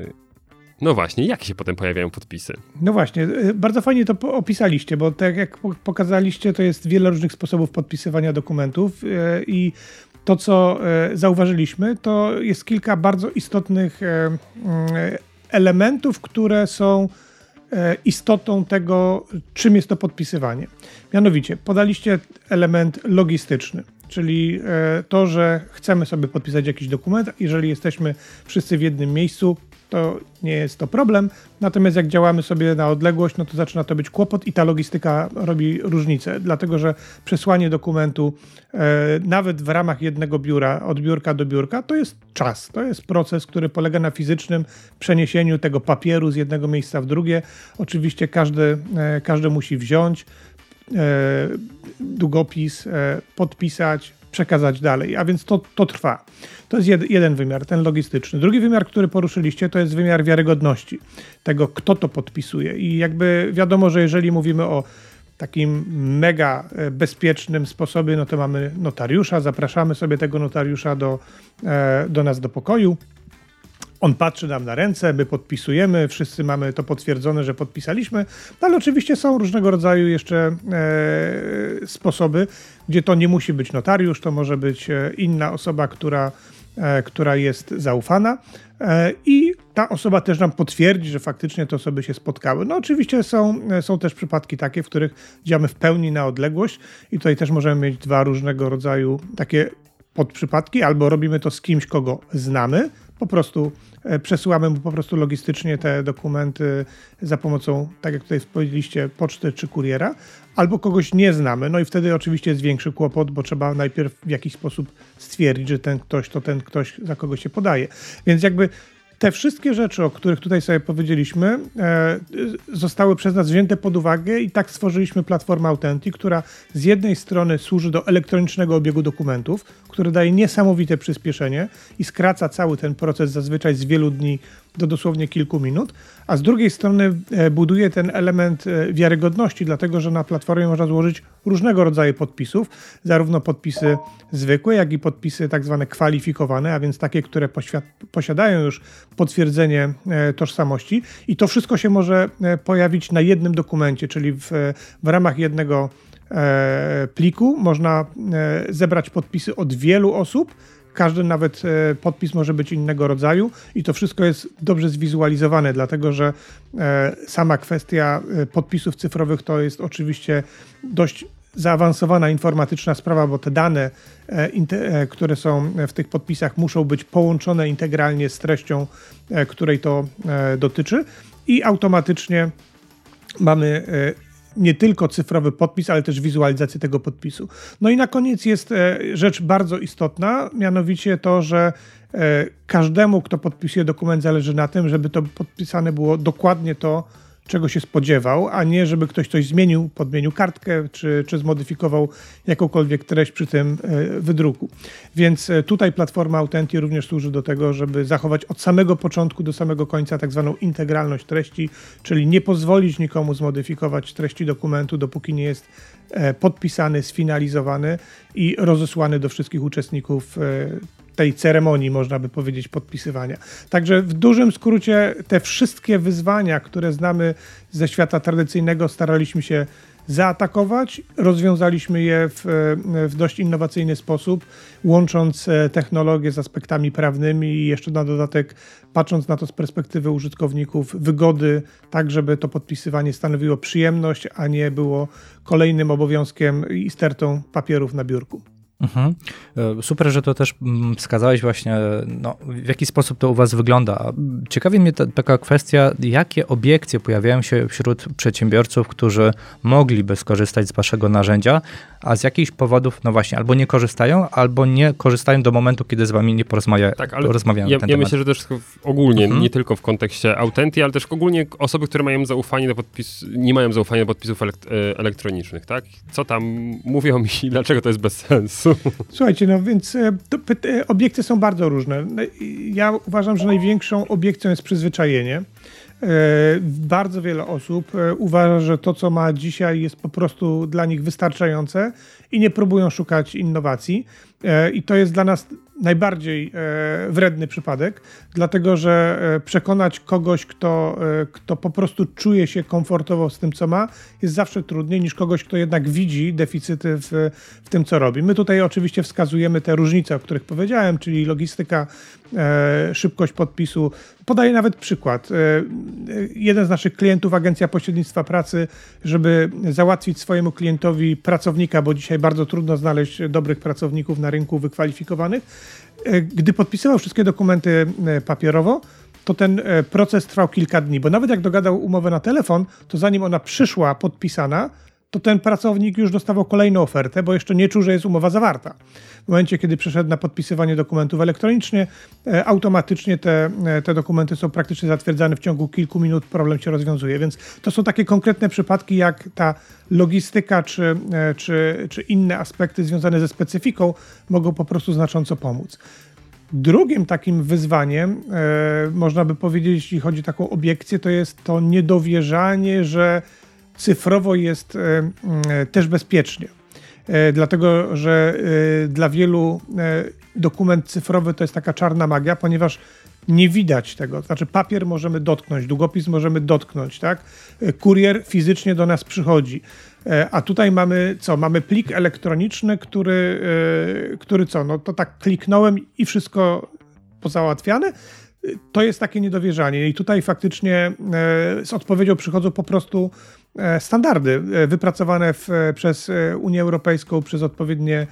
Yy, no właśnie, jak się potem pojawiają podpisy? No właśnie, y, bardzo fajnie to opisaliście, bo tak jak pokazaliście, to jest wiele różnych sposobów podpisywania dokumentów y, i to, co y, zauważyliśmy, to jest kilka bardzo istotnych elementów, które są istotą tego, czym jest to podpisywanie. Mianowicie, podaliście element logistyczny czyli to, że chcemy sobie podpisać jakiś dokument, jeżeli jesteśmy wszyscy w jednym miejscu, to nie jest to problem. Natomiast jak działamy sobie na odległość, no to zaczyna to być kłopot i ta logistyka robi różnicę, dlatego że przesłanie dokumentu e, nawet w ramach jednego biura, od biurka do biurka, to jest czas. To jest proces, który polega na fizycznym przeniesieniu tego papieru z jednego miejsca w drugie. Oczywiście każdy, e, każdy musi wziąć e, długopis, e, podpisać, przekazać dalej, a więc to, to trwa. To jest jed, jeden wymiar, ten logistyczny. Drugi wymiar, który poruszyliście, to jest wymiar wiarygodności tego, kto to podpisuje. I jakby wiadomo, że jeżeli mówimy o takim mega e, bezpiecznym sposobie, no to mamy notariusza, zapraszamy sobie tego notariusza do, e, do nas do pokoju. On patrzy nam na ręce, my podpisujemy, wszyscy mamy to potwierdzone, że podpisaliśmy, ale oczywiście są różnego rodzaju jeszcze e, sposoby, gdzie to nie musi być notariusz, to może być e, inna osoba, która, e, która jest zaufana e, i ta osoba też nam potwierdzi, że faktycznie te osoby się spotkały. No oczywiście są, są też przypadki takie, w których działamy w pełni na odległość i tutaj też możemy mieć dwa różnego rodzaju takie podprzypadki, albo robimy to z kimś, kogo znamy, po prostu e, przesyłamy mu po prostu logistycznie te dokumenty za pomocą, tak jak tutaj powiedzieliście, poczty czy kuriera, albo kogoś nie znamy. No i wtedy oczywiście jest większy kłopot, bo trzeba najpierw w jakiś sposób stwierdzić, że ten ktoś to ten ktoś, za kogo się podaje. Więc jakby te wszystkie rzeczy, o których tutaj sobie powiedzieliśmy, e, zostały przez nas wzięte pod uwagę i tak stworzyliśmy platformę Authentic, która z jednej strony służy do elektronicznego obiegu dokumentów, który daje niesamowite przyspieszenie i skraca cały ten proces zazwyczaj z wielu dni do dosłownie kilku minut, a z drugiej strony e, buduje ten element e, wiarygodności, dlatego że na platformie można złożyć różnego rodzaju podpisów, zarówno podpisy zwykłe, jak i podpisy tak zwane kwalifikowane, a więc takie, które posiadają już potwierdzenie e, tożsamości. I to wszystko się może pojawić na jednym dokumencie, czyli w, w ramach jednego pliku. Można zebrać podpisy od wielu osób, każdy nawet e, podpis może być innego rodzaju i to wszystko jest dobrze zwizualizowane, dlatego że e, sama kwestia e, podpisów cyfrowych to jest oczywiście dość zaawansowana informatyczna sprawa, bo te dane, które są w tych podpisach, muszą być połączone integralnie z treścią, której to dotyczy, i automatycznie mamy nie tylko cyfrowy podpis, ale też wizualizację tego podpisu. No i na koniec jest e, rzecz bardzo istotna, mianowicie to, że e, każdemu, kto podpisuje dokument, zależy na tym, żeby to podpisane było dokładnie to, czego się spodziewał, a nie żeby ktoś coś zmienił, podmienił kartkę, czy, czy zmodyfikował jakąkolwiek treść przy tym e, wydruku. Więc e, tutaj platforma Authenti również służy do tego, żeby zachować od samego początku do samego końca tak zwaną integralność treści, czyli nie pozwolić nikomu zmodyfikować treści dokumentu, dopóki nie jest e, podpisany, sfinalizowany i rozesłany do wszystkich uczestników tej ceremonii, można by powiedzieć, podpisywania. Także w dużym skrócie te wszystkie wyzwania, które znamy ze świata tradycyjnego, staraliśmy się zaatakować. Rozwiązaliśmy je w, w, dość innowacyjny sposób, łącząc e, technologię z aspektami prawnymi i jeszcze na dodatek patrząc na to z perspektywy użytkowników, wygody, tak żeby to podpisywanie stanowiło przyjemność, a nie było kolejnym obowiązkiem i stertą papierów na biurku. Mhm. E, super, że to też mm, wskazałeś właśnie, no, w jaki sposób to u Was wygląda. Ciekawi mnie ta, taka kwestia, jakie obiekcje pojawiają się wśród przedsiębiorców, którzy mogliby skorzystać z Waszego narzędzia, a z jakichś powodów, no właśnie, albo nie korzystają, albo nie korzystają do momentu, kiedy z Wami nie porozmawia, tak, ale rozmawiają ja, ja myślę, że też ogólnie, mhm. nie tylko w kontekście Autenty, ale też ogólnie osoby, które mają zaufanie do podpisu, nie mają zaufania do podpisów e, elektronicznych, tak? Co tam mówią i dlaczego to jest bez sensu? Słuchajcie, no więc e, to, obiekty są bardzo różne. No, ja uważam, że największą obiekcją jest przyzwyczajenie. E, bardzo wiele osób e, uważa, że to, co ma dzisiaj, jest po prostu dla nich wystarczające i nie próbują szukać innowacji. I to jest dla nas najbardziej e, wredny przypadek, dlatego że e, przekonać kogoś, kto, e, kto po prostu czuje się komfortowo z tym, co ma, jest zawsze trudniej niż kogoś, kto jednak widzi deficyty w, w tym, co robi. My tutaj oczywiście wskazujemy te różnice, o których powiedziałem, czyli logistyka, szybkość podpisu. Podaję nawet przykład. Jeden z naszych klientów, Agencja Pośrednictwa Pracy, żeby załatwić swojemu klientowi pracownika, bo dzisiaj bardzo trudno znaleźć dobrych pracowników na rynku wykwalifikowanych, E, gdy podpisywał wszystkie dokumenty e, papierowo, to ten e, proces trwał kilka dni, bo nawet jak dogadał umowę na telefon, to zanim ona przyszła podpisana, to ten pracownik już dostawał kolejną ofertę, bo jeszcze nie czuł, że jest umowa zawarta. W momencie, kiedy przeszedł na podpisywanie dokumentów elektronicznie, automatycznie te, te dokumenty są praktycznie zatwierdzane w ciągu kilku minut, problem się rozwiązuje. Więc to są takie konkretne przypadki, jak ta logistyka czy, czy, czy inne aspekty związane ze specyfiką mogą po prostu znacząco pomóc. Drugim takim wyzwaniem, e, można by powiedzieć, jeśli chodzi o taką obiekcję, to jest to niedowierzanie, że cyfrowo jest e, e, też bezpiecznie. E, dlatego, że dla wielu dokument cyfrowy to jest taka czarna magia, ponieważ nie widać tego. Znaczy, papier możemy dotknąć, długopis możemy dotknąć, tak? Kurier fizycznie do nas przychodzi. A tutaj mamy co? Mamy plik elektroniczny, który, który co? No to tak kliknąłem i wszystko pozałatwiane. To jest takie niedowierzanie. I tutaj faktycznie z odpowiedzią przychodzą po prostu standardy wypracowane w, przez Unię Europejską, przez odpowiednie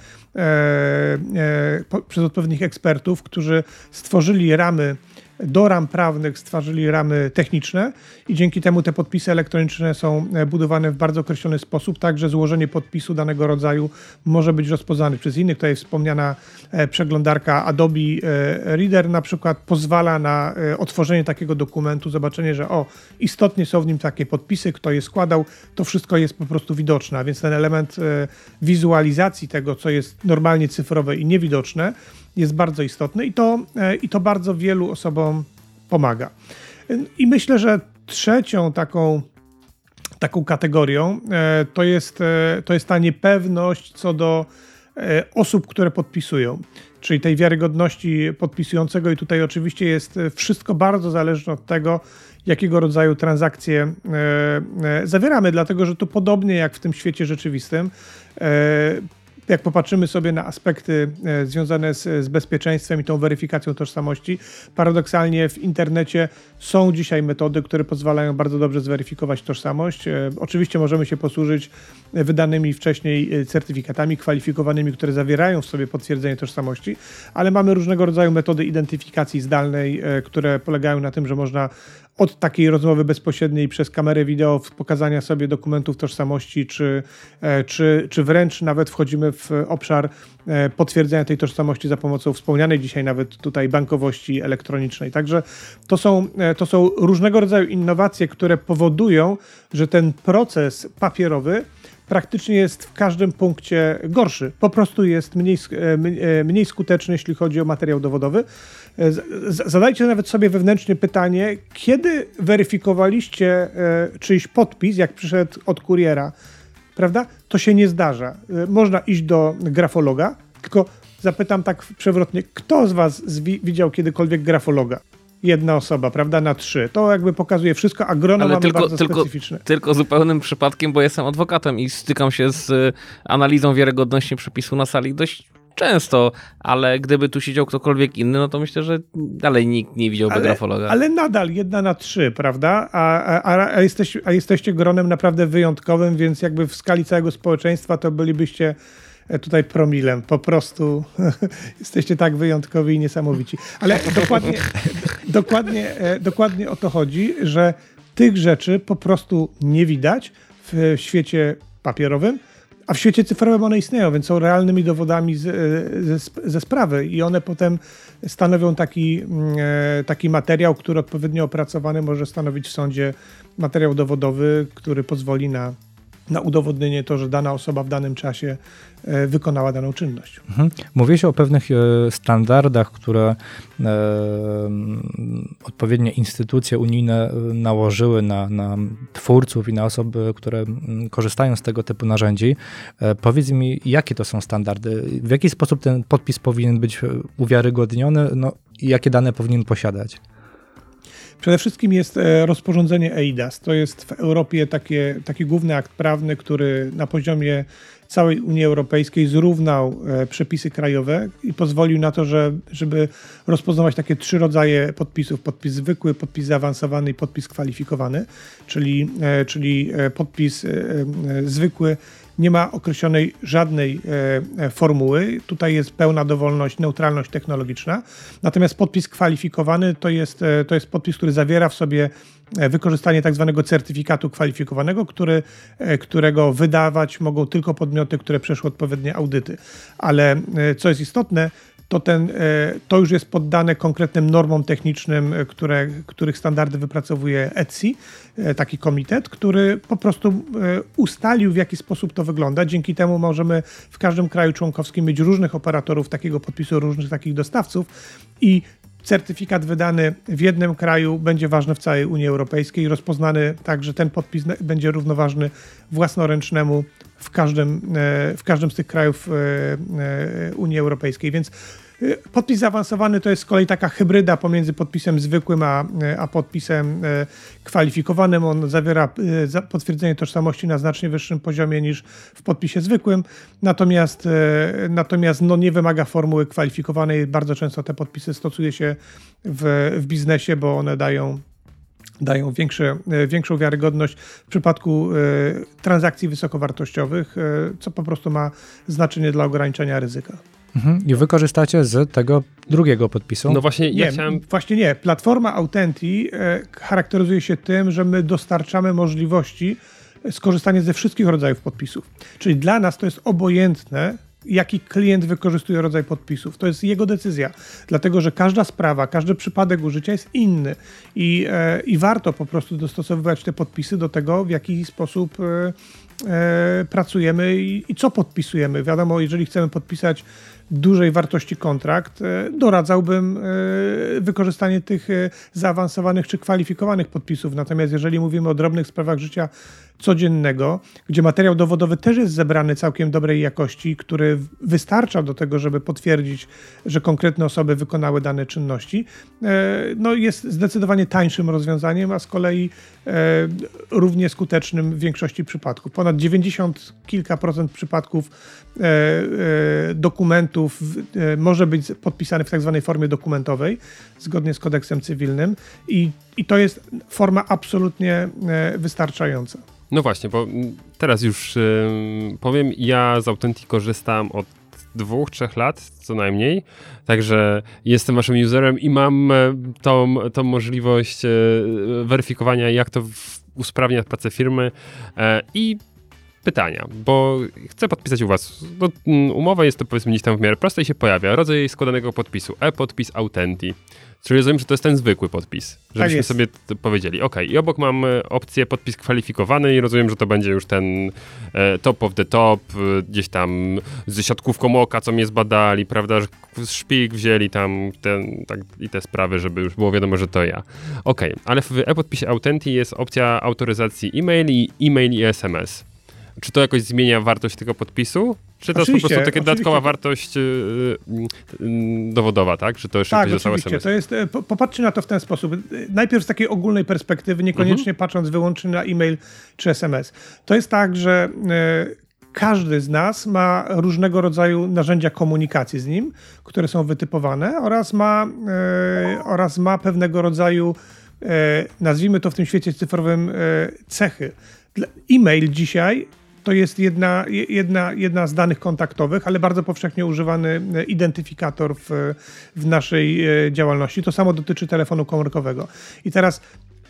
przez odpowiednich ekspertów, którzy stworzyli ramy do ram prawnych stworzyli ramy techniczne i dzięki temu te podpisy elektroniczne są e, budowane w bardzo określony sposób, tak że złożenie podpisu danego rodzaju może być rozpoznane przez innych. Tutaj wspomniana e, przeglądarka Adobe e, Reader na przykład pozwala na otworzenie takiego dokumentu, zobaczenie, że o, istotnie są w nim takie podpisy, kto je składał, to wszystko jest po prostu widoczne, a więc ten element wizualizacji tego, co jest normalnie cyfrowe i niewidoczne, jest bardzo istotny i to, e, i to bardzo wielu osobom pomaga. I myślę, że trzecią taką, taką kategorią e, to jest, e, to jest ta niepewność co do osób, które podpisują, czyli tej wiarygodności podpisującego, i tutaj oczywiście jest wszystko bardzo zależne od tego, jakiego rodzaju transakcje zawieramy, dlatego że tu podobnie jak w tym świecie rzeczywistym, jak popatrzymy sobie na aspekty e, związane z, z, bezpieczeństwem i tą weryfikacją tożsamości, paradoksalnie w internecie są dzisiaj metody, które pozwalają bardzo dobrze zweryfikować tożsamość. E, oczywiście możemy się posłużyć wydanymi wcześniej e, certyfikatami kwalifikowanymi, które zawierają w sobie potwierdzenie tożsamości, ale mamy różnego rodzaju metody identyfikacji zdalnej, które polegają na tym, że można od takiej rozmowy bezpośredniej przez kamerę wideo, pokazania sobie dokumentów tożsamości, czy, e, czy, czy wręcz nawet wchodzimy w obszar e, potwierdzenia tej tożsamości za pomocą wspomnianej dzisiaj nawet tutaj bankowości elektronicznej. Także to są, e, to są różnego rodzaju innowacje, które powodują, że ten proces papierowy praktycznie jest w każdym punkcie gorszy. Po prostu jest mniej, mniej skuteczny, jeśli chodzi o materiał dowodowy. Zadajcie nawet sobie wewnętrznie pytanie, kiedy weryfikowaliście e, czyjś podpis, jak przyszedł od kuriera, prawda? To się nie zdarza. E, można iść do grafologa, tylko zapytam tak przewrotnie, kto z was widział kiedykolwiek grafologa? Jedna osoba, prawda, na trzy. To jakby pokazuje wszystko, a grono Ale mamy tylko, bardzo tylko, specyficzne. Tylko zupełnym przypadkiem, bo jestem adwokatem i stykam się z y, analizą wiarygodności przepisu na sali dość często, ale gdyby tu siedział ktokolwiek inny, no to myślę, że dalej nikt nie widziałby ale, grafologa. Ale nadal jedna na trzy, prawda? A, a, a, jesteś, a jesteście gronem naprawdę wyjątkowym, więc jakby w skali całego społeczeństwa to bylibyście tutaj promilem. Po prostu jesteście tak wyjątkowi i niesamowici. Ale dokładnie, dokładnie, e, dokładnie o to chodzi, że tych rzeczy po prostu nie widać w świecie papierowym, a w świecie cyfrowym one istnieją, więc są realnymi dowodami z, e, ze, ze sprawy i one potem stanowią taki, mm, taki materiał, który odpowiednio opracowany może stanowić w sądzie materiał dowodowy, który pozwoli na na udowodnienie to, że dana osoba w danym czasie e, wykonała daną czynność. Mhm. Mówiłeś o pewnych e, standardach, które e, odpowiednie instytucje unijne nałożyły na, na twórców i na osoby, które korzystają z tego typu narzędzi. Powiedz mi, jakie to są standardy? W jaki sposób ten podpis powinien być uwiarygodniony no, jakie dane powinien posiadać? Przede wszystkim jest e, rozporządzenie EIDAS. To jest w Europie takie, taki główny akt prawny, który na poziomie całej Unii Europejskiej zrównał e, przepisy krajowe i pozwolił na to, że, żeby rozpoznawać takie trzy rodzaje podpisów: podpis zwykły, podpis zaawansowany i podpis kwalifikowany. Czyli, e, czyli podpis zwykły nie ma określonej żadnej e, e, formuły. Tutaj jest pełna dowolność, neutralność technologiczna. Natomiast podpis kwalifikowany to jest, e, to jest podpis, który zawiera w sobie wykorzystanie tak zwanego certyfikatu kwalifikowanego, który, którego wydawać mogą tylko podmioty, które przeszły odpowiednie audyty. Ale co jest istotne, to, ten, e, to już jest poddane konkretnym normom technicznym, e, które, których standardy wypracowuje ETSI, e, taki komitet, który po prostu ustalił, w jaki sposób to wygląda. Dzięki temu możemy w każdym kraju członkowskim mieć różnych operatorów takiego podpisu, różnych takich dostawców i certyfikat wydany w jednym kraju będzie ważny w całej Unii Europejskiej, rozpoznany tak, że ten podpis będzie równoważny własnoręcznemu w każdym, w każdym z tych krajów Unii Europejskiej. Więc Podpis zaawansowany to jest z kolei taka hybryda pomiędzy podpisem zwykłym a, a podpisem kwalifikowanym. On zawiera potwierdzenie tożsamości na znacznie wyższym poziomie niż w podpisie zwykłym, natomiast, natomiast no nie wymaga formuły kwalifikowanej. Bardzo często te podpisy stosuje się w, w biznesie, bo one dają dają większe, większą wiarygodność w przypadku transakcji wysokowartościowych, co po prostu ma znaczenie dla ograniczenia ryzyka. Mhm. I wykorzystacie z tego drugiego podpisu? No właśnie, ja nie, chciałem... Właśnie nie. Platforma Autenti e, charakteryzuje się tym, że my dostarczamy możliwości skorzystania ze wszystkich rodzajów podpisów. Czyli dla nas to jest obojętne, jaki klient wykorzystuje rodzaj podpisów. To jest jego decyzja, dlatego że każda sprawa, każdy przypadek użycia jest inny i, e, i warto po prostu dostosowywać te podpisy do tego, w jaki sposób e, e, pracujemy i, i co podpisujemy. Wiadomo, jeżeli chcemy podpisać dużej wartości kontrakt, e, doradzałbym e, wykorzystanie tych e, zaawansowanych czy kwalifikowanych podpisów. Natomiast jeżeli mówimy o drobnych sprawach życia codziennego, gdzie materiał dowodowy też jest zebrany całkiem dobrej jakości, który wystarcza do tego, żeby potwierdzić, że konkretne osoby wykonały dane czynności, no jest zdecydowanie tańszym rozwiązaniem, a z kolei równie skutecznym w większości przypadków. Ponad 90 kilka procent przypadków dokumentów E, może być podpisany w tak zwanej formie dokumentowej, zgodnie z kodeksem cywilnym i, i to jest forma absolutnie e, wystarczająca. No właśnie, bo teraz już powiem, ja z Authentic korzystam od dwóch, trzech lat co najmniej. Także jestem waszym userem i mam e, tą, tą możliwość weryfikowania, jak to usprawnia pracę firmy i pytania, bo chcę podpisać u was. No, mm, umowa jest to powiedzmy gdzieś tam w miarę prosta i się pojawia. Rodzaj składanego podpisu. E-podpis Autenti. Czyli rozumiem, że to jest ten zwykły podpis. Żebyśmy tak sobie powiedzieli. Ok, i obok mam e, opcję podpis kwalifikowany i rozumiem, że to będzie już ten e, top of the top, e, gdzieś tam ze siatkówką oka, co mnie zbadali, prawda, że szpik wzięli tam ten, tak, i te sprawy, żeby już było wiadomo, że to ja. Ok, ale w e-podpisie Autenti jest opcja autoryzacji e-mail i e-mail i SMS. Czy to jakoś zmienia wartość tego podpisu? Czy to jest po prostu taka dodatkowa wartość yy, yy, dowodowa, tak? Czy to jeszcze tak, oczywiście. SMS? To jest, e, popatrzcie na to w ten sposób. Najpierw z takiej ogólnej perspektywy, niekoniecznie mhm. patrząc wyłącznie na e-mail czy SMS. To jest tak, że yy, każdy z nas ma różnego rodzaju narzędzia komunikacji z nim, które są wytypowane oraz ma, yy, oraz ma pewnego rodzaju, yy, nazwijmy to w tym świecie cyfrowym, cechy. E-mail dzisiaj to jest jedna, jedna, jedna z danych kontaktowych, ale bardzo powszechnie używany e, identyfikator w, w naszej e, działalności. To samo dotyczy telefonu komórkowego. I teraz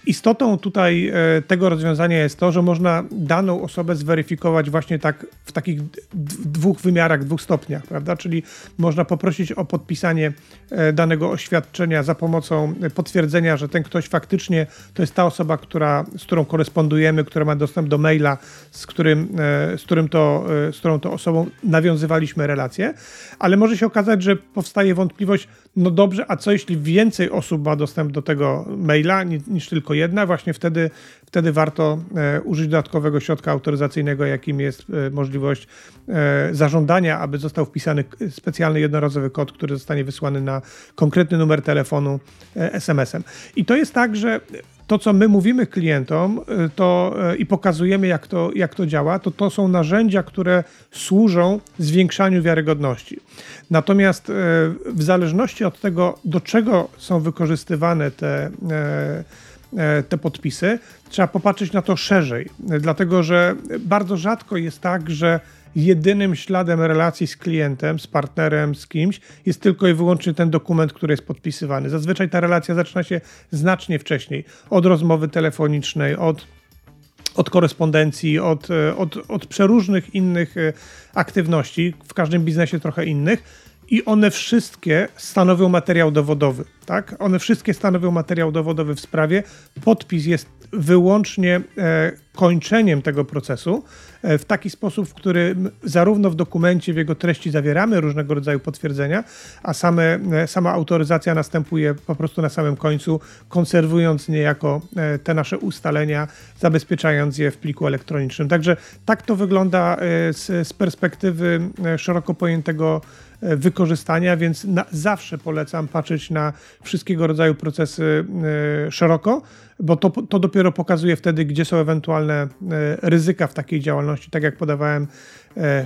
Istotą tutaj e, tego rozwiązania jest to, że można daną osobę zweryfikować właśnie tak w takich dwóch wymiarach, dwóch stopniach, prawda? Czyli można poprosić o podpisanie e, danego oświadczenia za pomocą potwierdzenia, że ten ktoś faktycznie to jest ta osoba, która, z którą korespondujemy, która ma dostęp do maila, z, którym, e, z, którym to, z którą to osobą nawiązywaliśmy relacje, ale może się okazać, że powstaje wątpliwość, no dobrze, a co jeśli więcej osób ma dostęp do tego maila niż tylko jedna, właśnie wtedy, wtedy warto e, użyć dodatkowego środka autoryzacyjnego, jakim jest e, możliwość e, zażądania, aby został wpisany specjalny jednorazowy kod, który zostanie wysłany na konkretny numer telefonu SMS-em. I to jest tak, że to, co my mówimy klientom to, i pokazujemy, jak to, jak to działa, to to są narzędzia, które służą zwiększaniu wiarygodności. Natomiast w zależności od tego, do czego są wykorzystywane te te podpisy, trzeba popatrzeć na to szerzej, dlatego że bardzo rzadko jest tak, że jedynym śladem relacji z klientem, z partnerem, z kimś jest tylko i wyłącznie ten dokument, który jest podpisywany. Zazwyczaj ta relacja zaczyna się znacznie wcześniej, od rozmowy telefonicznej, od od korespondencji, od, e, od, od przeróżnych innych e, aktywności, w każdym biznesie trochę innych i one wszystkie stanowią materiał dowodowy. Tak? One wszystkie stanowią materiał dowodowy w sprawie. Podpis jest wyłącznie e, kończeniem tego procesu e, w taki sposób, w którym zarówno w dokumencie, w jego treści zawieramy różnego rodzaju potwierdzenia, a same, e, sama autoryzacja następuje po prostu na samym końcu, konserwując niejako te nasze ustalenia, zabezpieczając je w pliku elektronicznym. Także tak to wygląda z, z perspektywy szeroko pojętego wykorzystania, więc na, zawsze polecam patrzeć na wszystkiego rodzaju procesy y, szeroko, bo to, to dopiero pokazuje wtedy, gdzie są ewentualne y, ryzyka w takiej działalności, tak jak podawałem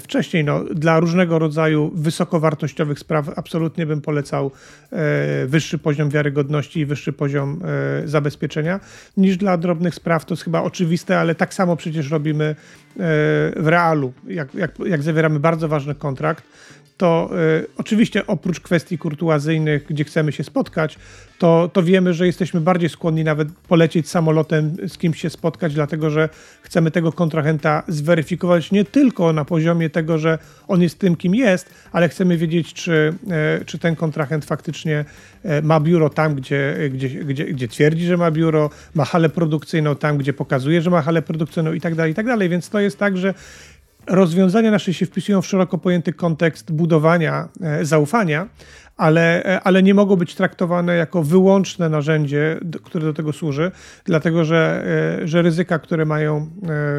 wcześniej. No, dla różnego rodzaju wysokowartościowych spraw absolutnie bym polecał wyższy poziom wiarygodności i wyższy poziom zabezpieczenia niż dla drobnych spraw. To jest chyba oczywiste, ale tak samo przecież robimy w realu. Jak, jak, jak zawieramy bardzo ważny kontrakt, to y, oczywiście oprócz kwestii kurtuazyjnych, gdzie chcemy się spotkać, to, to wiemy, że jesteśmy bardziej skłonni nawet polecieć samolotem, z kimś się spotkać, dlatego że chcemy tego kontrahenta zweryfikować nie tylko na poziomie tego, że on jest tym, kim jest, ale chcemy wiedzieć, czy, y, czy ten kontrahent faktycznie y, ma biuro tam, gdzie, gdzie, gdzie, gdzie twierdzi, że ma biuro, ma halę produkcyjną tam, gdzie pokazuje, że ma halę produkcyjną i tak dalej, i tak dalej. Więc to jest tak, że rozwiązania nasze się wpisują w szeroko pojęty kontekst budowania e, zaufania, ale, e, ale nie mogą być traktowane jako wyłączne narzędzie, które do tego służy, dlatego że, e, że ryzyka, które mają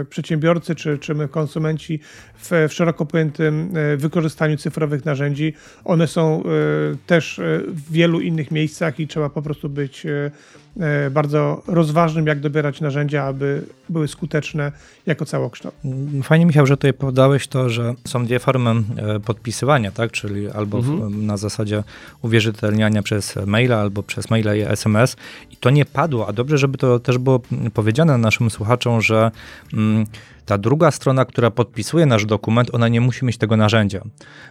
przedsiębiorcy czy, czy my konsumenci w, w szeroko pojętym wykorzystaniu cyfrowych narzędzi, one są też w wielu innych miejscach i trzeba po prostu być bardzo rozważnym, jak dobierać narzędzia, aby były skuteczne jako całokształt. Fajnie, Michał, że tutaj podałeś to, że są dwie formy e, podpisywania, tak? czyli albo mhm. na zasadzie uwierzytelniania przez maila, albo przez maila i SMS. I to nie padło, a dobrze, żeby to też było powiedziane naszym słuchaczom, że mm, ta druga strona, która podpisuje nasz dokument, ona nie musi mieć tego narzędzia,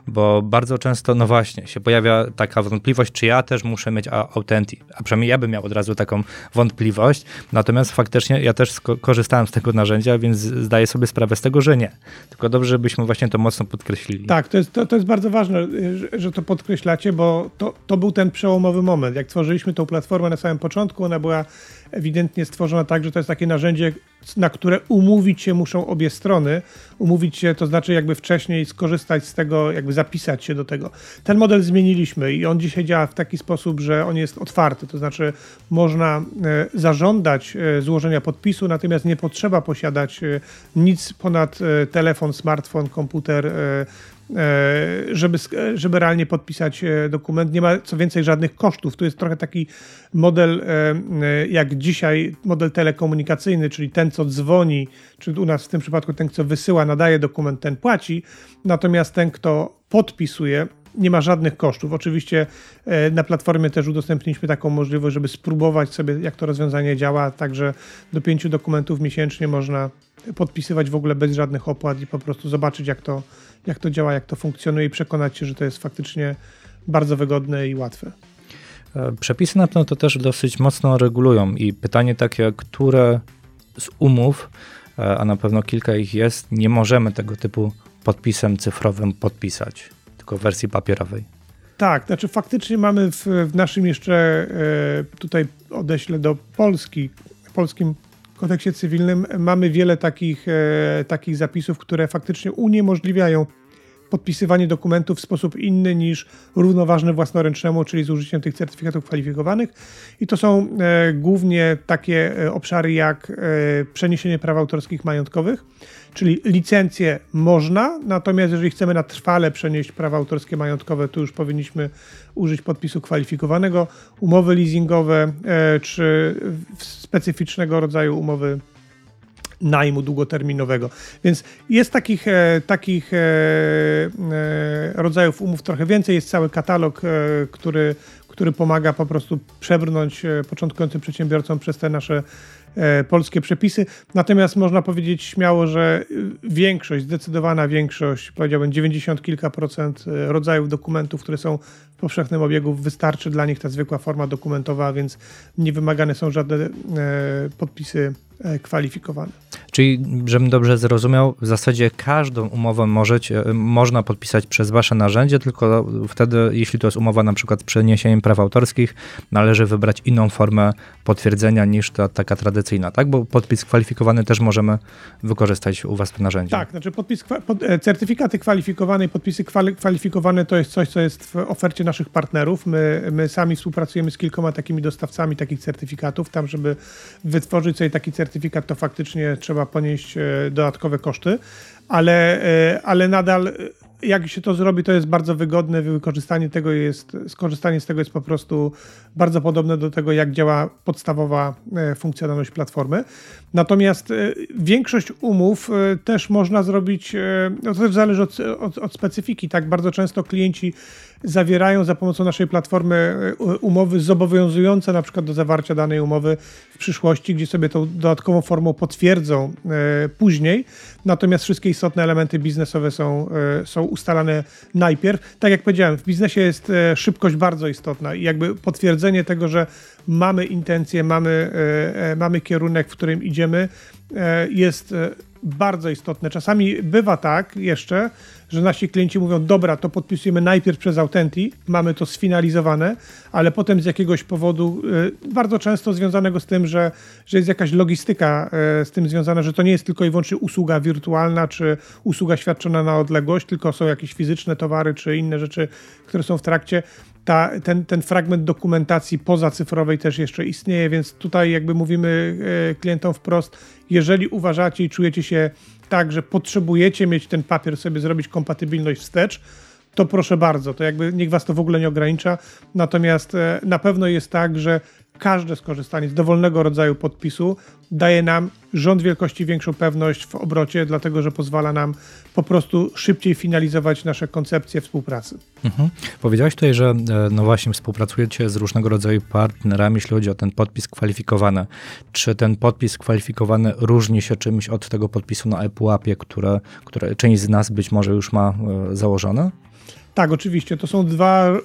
bo bardzo często, no właśnie, się pojawia taka wątpliwość, czy ja też muszę mieć Authentic, a przynajmniej ja bym miał od razu taką wątpliwość, natomiast faktycznie ja też korzystałem z tego narzędzia, więc zdaję sobie sprawę z tego, że nie. Tylko dobrze, żebyśmy właśnie to mocno podkreślili. Tak, to jest, to, to jest bardzo ważne, że, że to podkreślacie, bo to, to był ten przełomowy moment. Jak tworzyliśmy tą platformę na samym początku, ona była ewidentnie stworzona tak, że to jest takie narzędzie, na które umówić się muszą obie strony, umówić się, to znaczy jakby wcześniej skorzystać z tego, jakby zapisać się do tego. Ten model zmieniliśmy i on dzisiaj działa w taki sposób, że on jest otwarty, to znaczy można e, zażądać e, złożenia podpisu, natomiast nie potrzeba posiadać e, nic ponad telefon, smartfon, komputer, żeby, żeby realnie podpisać dokument. Nie ma co więcej żadnych kosztów. Tu jest trochę taki model jak dzisiaj, model telekomunikacyjny, czyli ten, co dzwoni, czy u nas w tym przypadku ten, kto wysyła, nadaje dokument, ten płaci, natomiast ten, kto podpisuje, nie ma żadnych kosztów. Oczywiście e, na platformie też udostępniliśmy taką możliwość, żeby spróbować sobie, jak to rozwiązanie działa, także do pięciu dokumentów miesięcznie można podpisywać w ogóle bez żadnych opłat i po prostu zobaczyć, jak to, jak to działa, jak to funkcjonuje i przekonać się, że to jest faktycznie bardzo wygodne i łatwe. E, przepisy na pewno to też dosyć mocno regulują i pytanie takie, które z umów, e, a na pewno kilka ich jest, nie możemy tego typu podpisem cyfrowym podpisać tylko w wersji papierowej. Tak, znaczy faktycznie mamy w, w naszym jeszcze, e, tutaj odeślę do Polski, polskim kodeksie cywilnym mamy wiele takich, e, takich zapisów, które faktycznie uniemożliwiają podpisywanie dokumentów w sposób inny niż równoważny własnoręcznemu, czyli z użyciem tych certyfikatów kwalifikowanych. I to są e, głównie takie e, obszary jak e, przeniesienie praw autorskich majątkowych, czyli licencje można, natomiast jeżeli chcemy na trwale przenieść prawa autorskie majątkowe, to już powinniśmy użyć podpisu kwalifikowanego, umowy leasingowe czy specyficznego rodzaju umowy najmu długoterminowego. Więc jest takich, e, takich e, e, rodzajów umów trochę więcej. Jest cały katalog, który, który pomaga po prostu przebrnąć początkującym przedsiębiorcom przez te nasze polskie przepisy. Natomiast można powiedzieć śmiało, że większość, zdecydowana większość, powiedziałbym 90 kilka procent rodzajów dokumentów, które są powszechnym obiegu, wystarczy dla nich ta zwykła forma dokumentowa, więc nie wymagane są żadne podpisy kwalifikowane. Czyli, żebym dobrze zrozumiał, w zasadzie każdą umowę możecie, można podpisać przez wasze narzędzie, tylko wtedy, jeśli to jest umowa na przykład z przeniesieniem praw autorskich, należy wybrać inną formę potwierdzenia niż ta taka tradycyjna, tak? Bo podpis kwalifikowany też możemy wykorzystać u was w narzędziu. Tak, znaczy podpis, pod, e, certyfikaty kwalifikowane i podpisy kwalifikowane to jest coś, co jest w ofercie naszych partnerów. My, my sami współpracujemy z kilkoma takimi dostawcami takich certyfikatów. Tam, żeby wytworzyć sobie taki certyfikat, to faktycznie trzeba ponieść e, dodatkowe koszty, ale, e, ale nadal e, jak się to zrobi, to jest bardzo wygodne. Wykorzystanie tego jest, skorzystanie z tego jest po prostu bardzo podobne do tego, jak działa podstawowa funkcjonalność platformy. Natomiast większość umów też można zrobić, no to też zależy od, od, od specyfiki. Tak, bardzo często klienci zawierają za pomocą naszej platformy e, umowy zobowiązujące na przykład do zawarcia danej umowy w przyszłości, gdzie sobie tą dodatkową formą potwierdzą e, później. Natomiast wszystkie istotne elementy biznesowe są, e, są ustalane najpierw. Tak jak powiedziałem, w biznesie jest szybkość bardzo istotna i jakby potwierdzenie tego, że mamy intencje, mamy, mamy kierunek, w którym idziemy, jest bardzo istotne. Czasami bywa tak jeszcze, że nasi klienci mówią, dobra, to podpisujemy najpierw przez Authentic, mamy to sfinalizowane, ale potem z jakiegoś powodu, y, bardzo często związanego z tym, że, że jest jakaś logistyka z tym związana, że to nie jest tylko i wyłącznie usługa wirtualna, czy usługa świadczona na odległość, tylko są jakieś fizyczne towary, czy inne rzeczy, które są w trakcie. Ta, ten, ten fragment dokumentacji pozacyfrowej też jeszcze istnieje, więc tutaj jakby mówimy klientom wprost, jeżeli uważacie i czujecie się tak, że potrzebujecie mieć ten papier, sobie zrobić kompatybilność wstecz, to proszę bardzo, to jakby niech was to w ogóle nie ogranicza. Natomiast e, na pewno jest tak, że każde skorzystanie z dowolnego rodzaju podpisu daje nam rząd wielkości większą pewność w obrocie, dlatego że pozwala nam po prostu szybciej finalizować nasze koncepcje współpracy. Mhm. Powiedziałeś tutaj, że e, no właśnie współpracujecie z różnego rodzaju partnerami, jeśli chodzi o ten podpis kwalifikowany. Czy ten podpis kwalifikowany różni się czymś od tego podpisu na ePUAP-ie, które, które część z nas być może już ma e, założone? Tak, oczywiście. To są dwa e,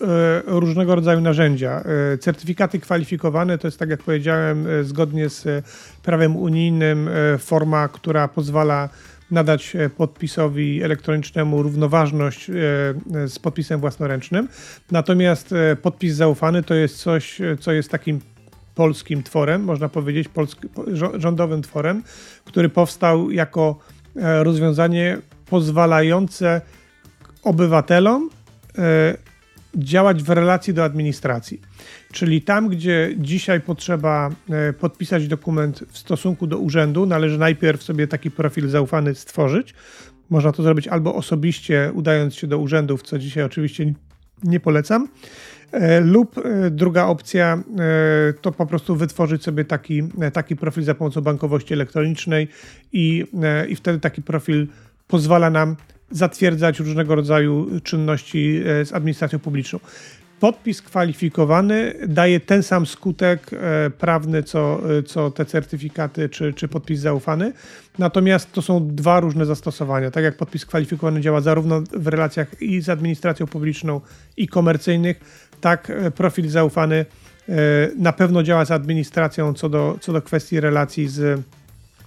różnego rodzaju narzędzia. E, certyfikaty kwalifikowane to jest, tak jak powiedziałem, e, zgodnie z prawem unijnym forma, która pozwala nadać podpisowi elektronicznemu równoważność z podpisem własnoręcznym. Natomiast podpis zaufany to jest coś, co jest takim polskim tworem, można powiedzieć, polsk rządowym tworem, który powstał jako e, rozwiązanie pozwalające obywatelom e, działać w relacji do administracji. Czyli tam, gdzie dzisiaj potrzeba e, podpisać dokument w stosunku do urzędu, należy najpierw sobie taki profil zaufany stworzyć. Można to zrobić albo osobiście, udając się do urzędów, co dzisiaj oczywiście nie polecam. E, lub druga opcja to po prostu wytworzyć sobie taki, taki profil za pomocą bankowości elektronicznej i, i wtedy taki profil pozwala nam zatwierdzać różnego rodzaju czynności z administracją publiczną podpis kwalifikowany daje ten sam skutek e, prawny, co, e, co te certyfikaty czy, czy podpis zaufany. Natomiast to są dwa różne zastosowania. Tak jak podpis kwalifikowany działa zarówno w relacjach i z administracją publiczną, i komercyjnych, tak e, profil zaufany na pewno działa z administracją co do, co do kwestii relacji z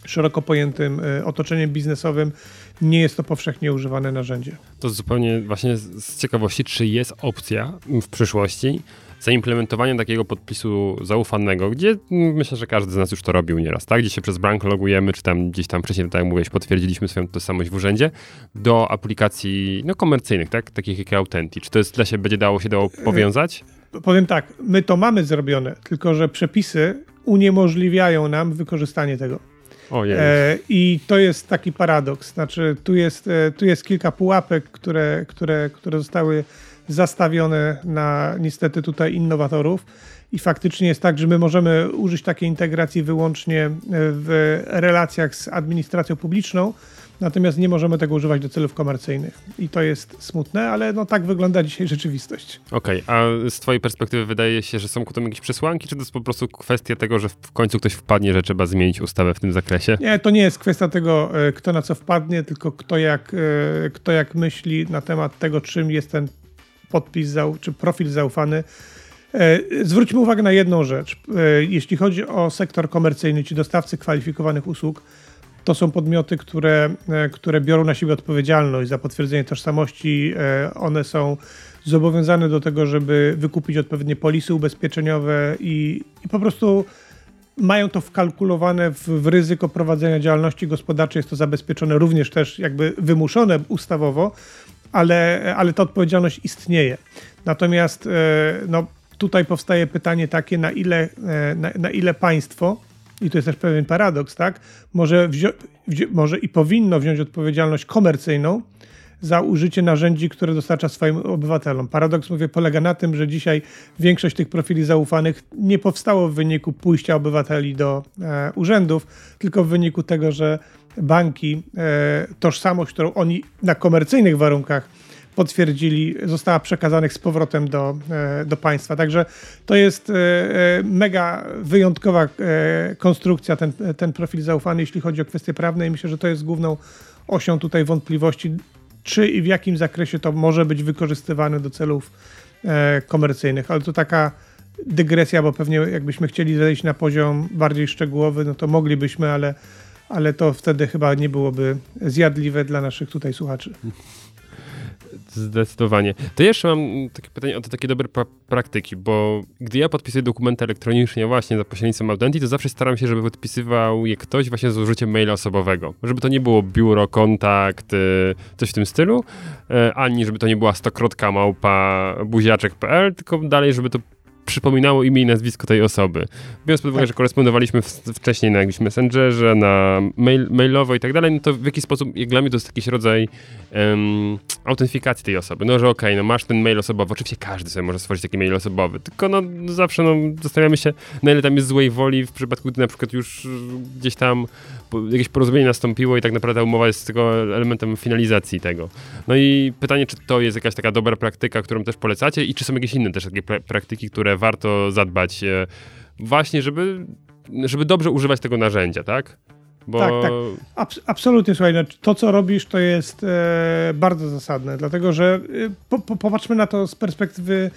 szeroko pojętym otoczeniem biznesowym nie jest to powszechnie używane narzędzie. To zupełnie właśnie z ciekawości, czy jest opcja w przyszłości zaimplementowania takiego podpisu zaufanego, gdzie myślę, że każdy z nas już to robił nieraz, tak? Gdzie się przez bank logujemy, czy tam gdzieś tam wcześniej, tak jak mówiłeś, potwierdziliśmy swoją tożsamość w urzędzie, do aplikacji no, komercyjnych, tak? Takich jak Authentic. Czy to jest dla się, będzie dało się dało powiązać? Powiem tak, my to mamy zrobione, tylko że przepisy uniemożliwiają nam wykorzystanie tego. E, I to jest taki paradoks. Znaczy, tu jest, e, tu jest kilka pułapek, które, które, które zostały zastawione na niestety tutaj innowatorów. I faktycznie jest tak, że my możemy użyć takiej integracji wyłącznie w relacjach z administracją publiczną, Natomiast nie możemy tego używać do celów komercyjnych. I to jest smutne, ale no tak wygląda dzisiaj rzeczywistość. Okej, okay, a z twojej perspektywy wydaje się, że są ku temu jakieś przesłanki, czy to jest po prostu kwestia tego, że w końcu ktoś wpadnie, że trzeba zmienić ustawę w tym zakresie? Nie, to nie jest kwestia tego, e, kto na co wpadnie, tylko kto jak, e, kto jak myśli na temat tego, czym jest ten podpis czy profil zaufany. E, zwróćmy uwagę na jedną rzecz. Jeśli chodzi o sektor komercyjny, czy dostawcy kwalifikowanych usług, to są podmioty, które, e, które biorą na siebie odpowiedzialność za potwierdzenie tożsamości. E, one są zobowiązane do tego, żeby wykupić odpowiednie polisy ubezpieczeniowe i, i po prostu mają to wkalkulowane w, w, ryzyko prowadzenia działalności gospodarczej. Jest to zabezpieczone również też jakby wymuszone ustawowo, ale, ale ta odpowiedzialność istnieje. Natomiast e, no, tutaj powstaje pytanie takie, na ile, na, na ile państwo i to jest też pewien paradoks, tak, może, może i powinno wziąć odpowiedzialność komercyjną za użycie narzędzi, które dostarcza swoim obywatelom. Paradoks, mówię, polega na tym, że dzisiaj większość tych profili zaufanych nie powstało w wyniku pójścia obywateli do e, urzędów, tylko w wyniku tego, że banki e, tożsamość, którą oni na komercyjnych warunkach potwierdzili, została przekazanych z powrotem do, e, do państwa. Także to jest e, e, mega wyjątkowa konstrukcja, ten, ten profil zaufany, jeśli chodzi o kwestie prawne i myślę, że to jest główną osią tutaj wątpliwości, czy i w jakim zakresie to może być wykorzystywane do celów komercyjnych. Ale to taka dygresja, bo pewnie jakbyśmy chcieli zejść na poziom bardziej szczegółowy, no to moglibyśmy, ale, ale to wtedy chyba nie byłoby zjadliwe dla naszych tutaj słuchaczy. Zdecydowanie. To jeszcze mam takie pytanie o te takie dobre pra praktyki, bo gdy ja podpisuję dokumenty elektronicznie właśnie za pośrednictwem Audenti, to zawsze staram się, żeby podpisywał je ktoś właśnie z użyciem maila osobowego. Żeby to nie było biuro, kontakt, coś w tym stylu, e, ani żeby to nie była stokrotka małpa buziaczek.pl, tylko dalej, żeby to przypominało imię i nazwisko tej osoby. Biorąc pod uwagę, tak. że korespondowaliśmy wcześniej na jakimś messengerze, na mail, mailowo i tak dalej, no to w jakiś sposób, jak dla mnie to jest jakiś rodzaj um, autentyfikacji tej osoby. No, że okej, okay, no masz ten mail osobowy, oczywiście każdy sobie może stworzyć taki mail osobowy, tylko no zawsze no, zastanawiamy się, na ile tam jest złej woli w przypadku, gdy na przykład już gdzieś tam jakieś porozumienie nastąpiło i tak naprawdę umowa jest tylko elementem finalizacji tego. No i pytanie, czy to jest jakaś taka dobra praktyka, którą też polecacie i czy są jakieś inne też takie praktyki, które warto zadbać e, właśnie, żeby, żeby dobrze używać tego narzędzia, tak? Bo... Tak, tak. Abs absolutnie, słuchaj, no, to co robisz to jest e, bardzo zasadne, dlatego że e, po, po, popatrzmy na to z perspektywy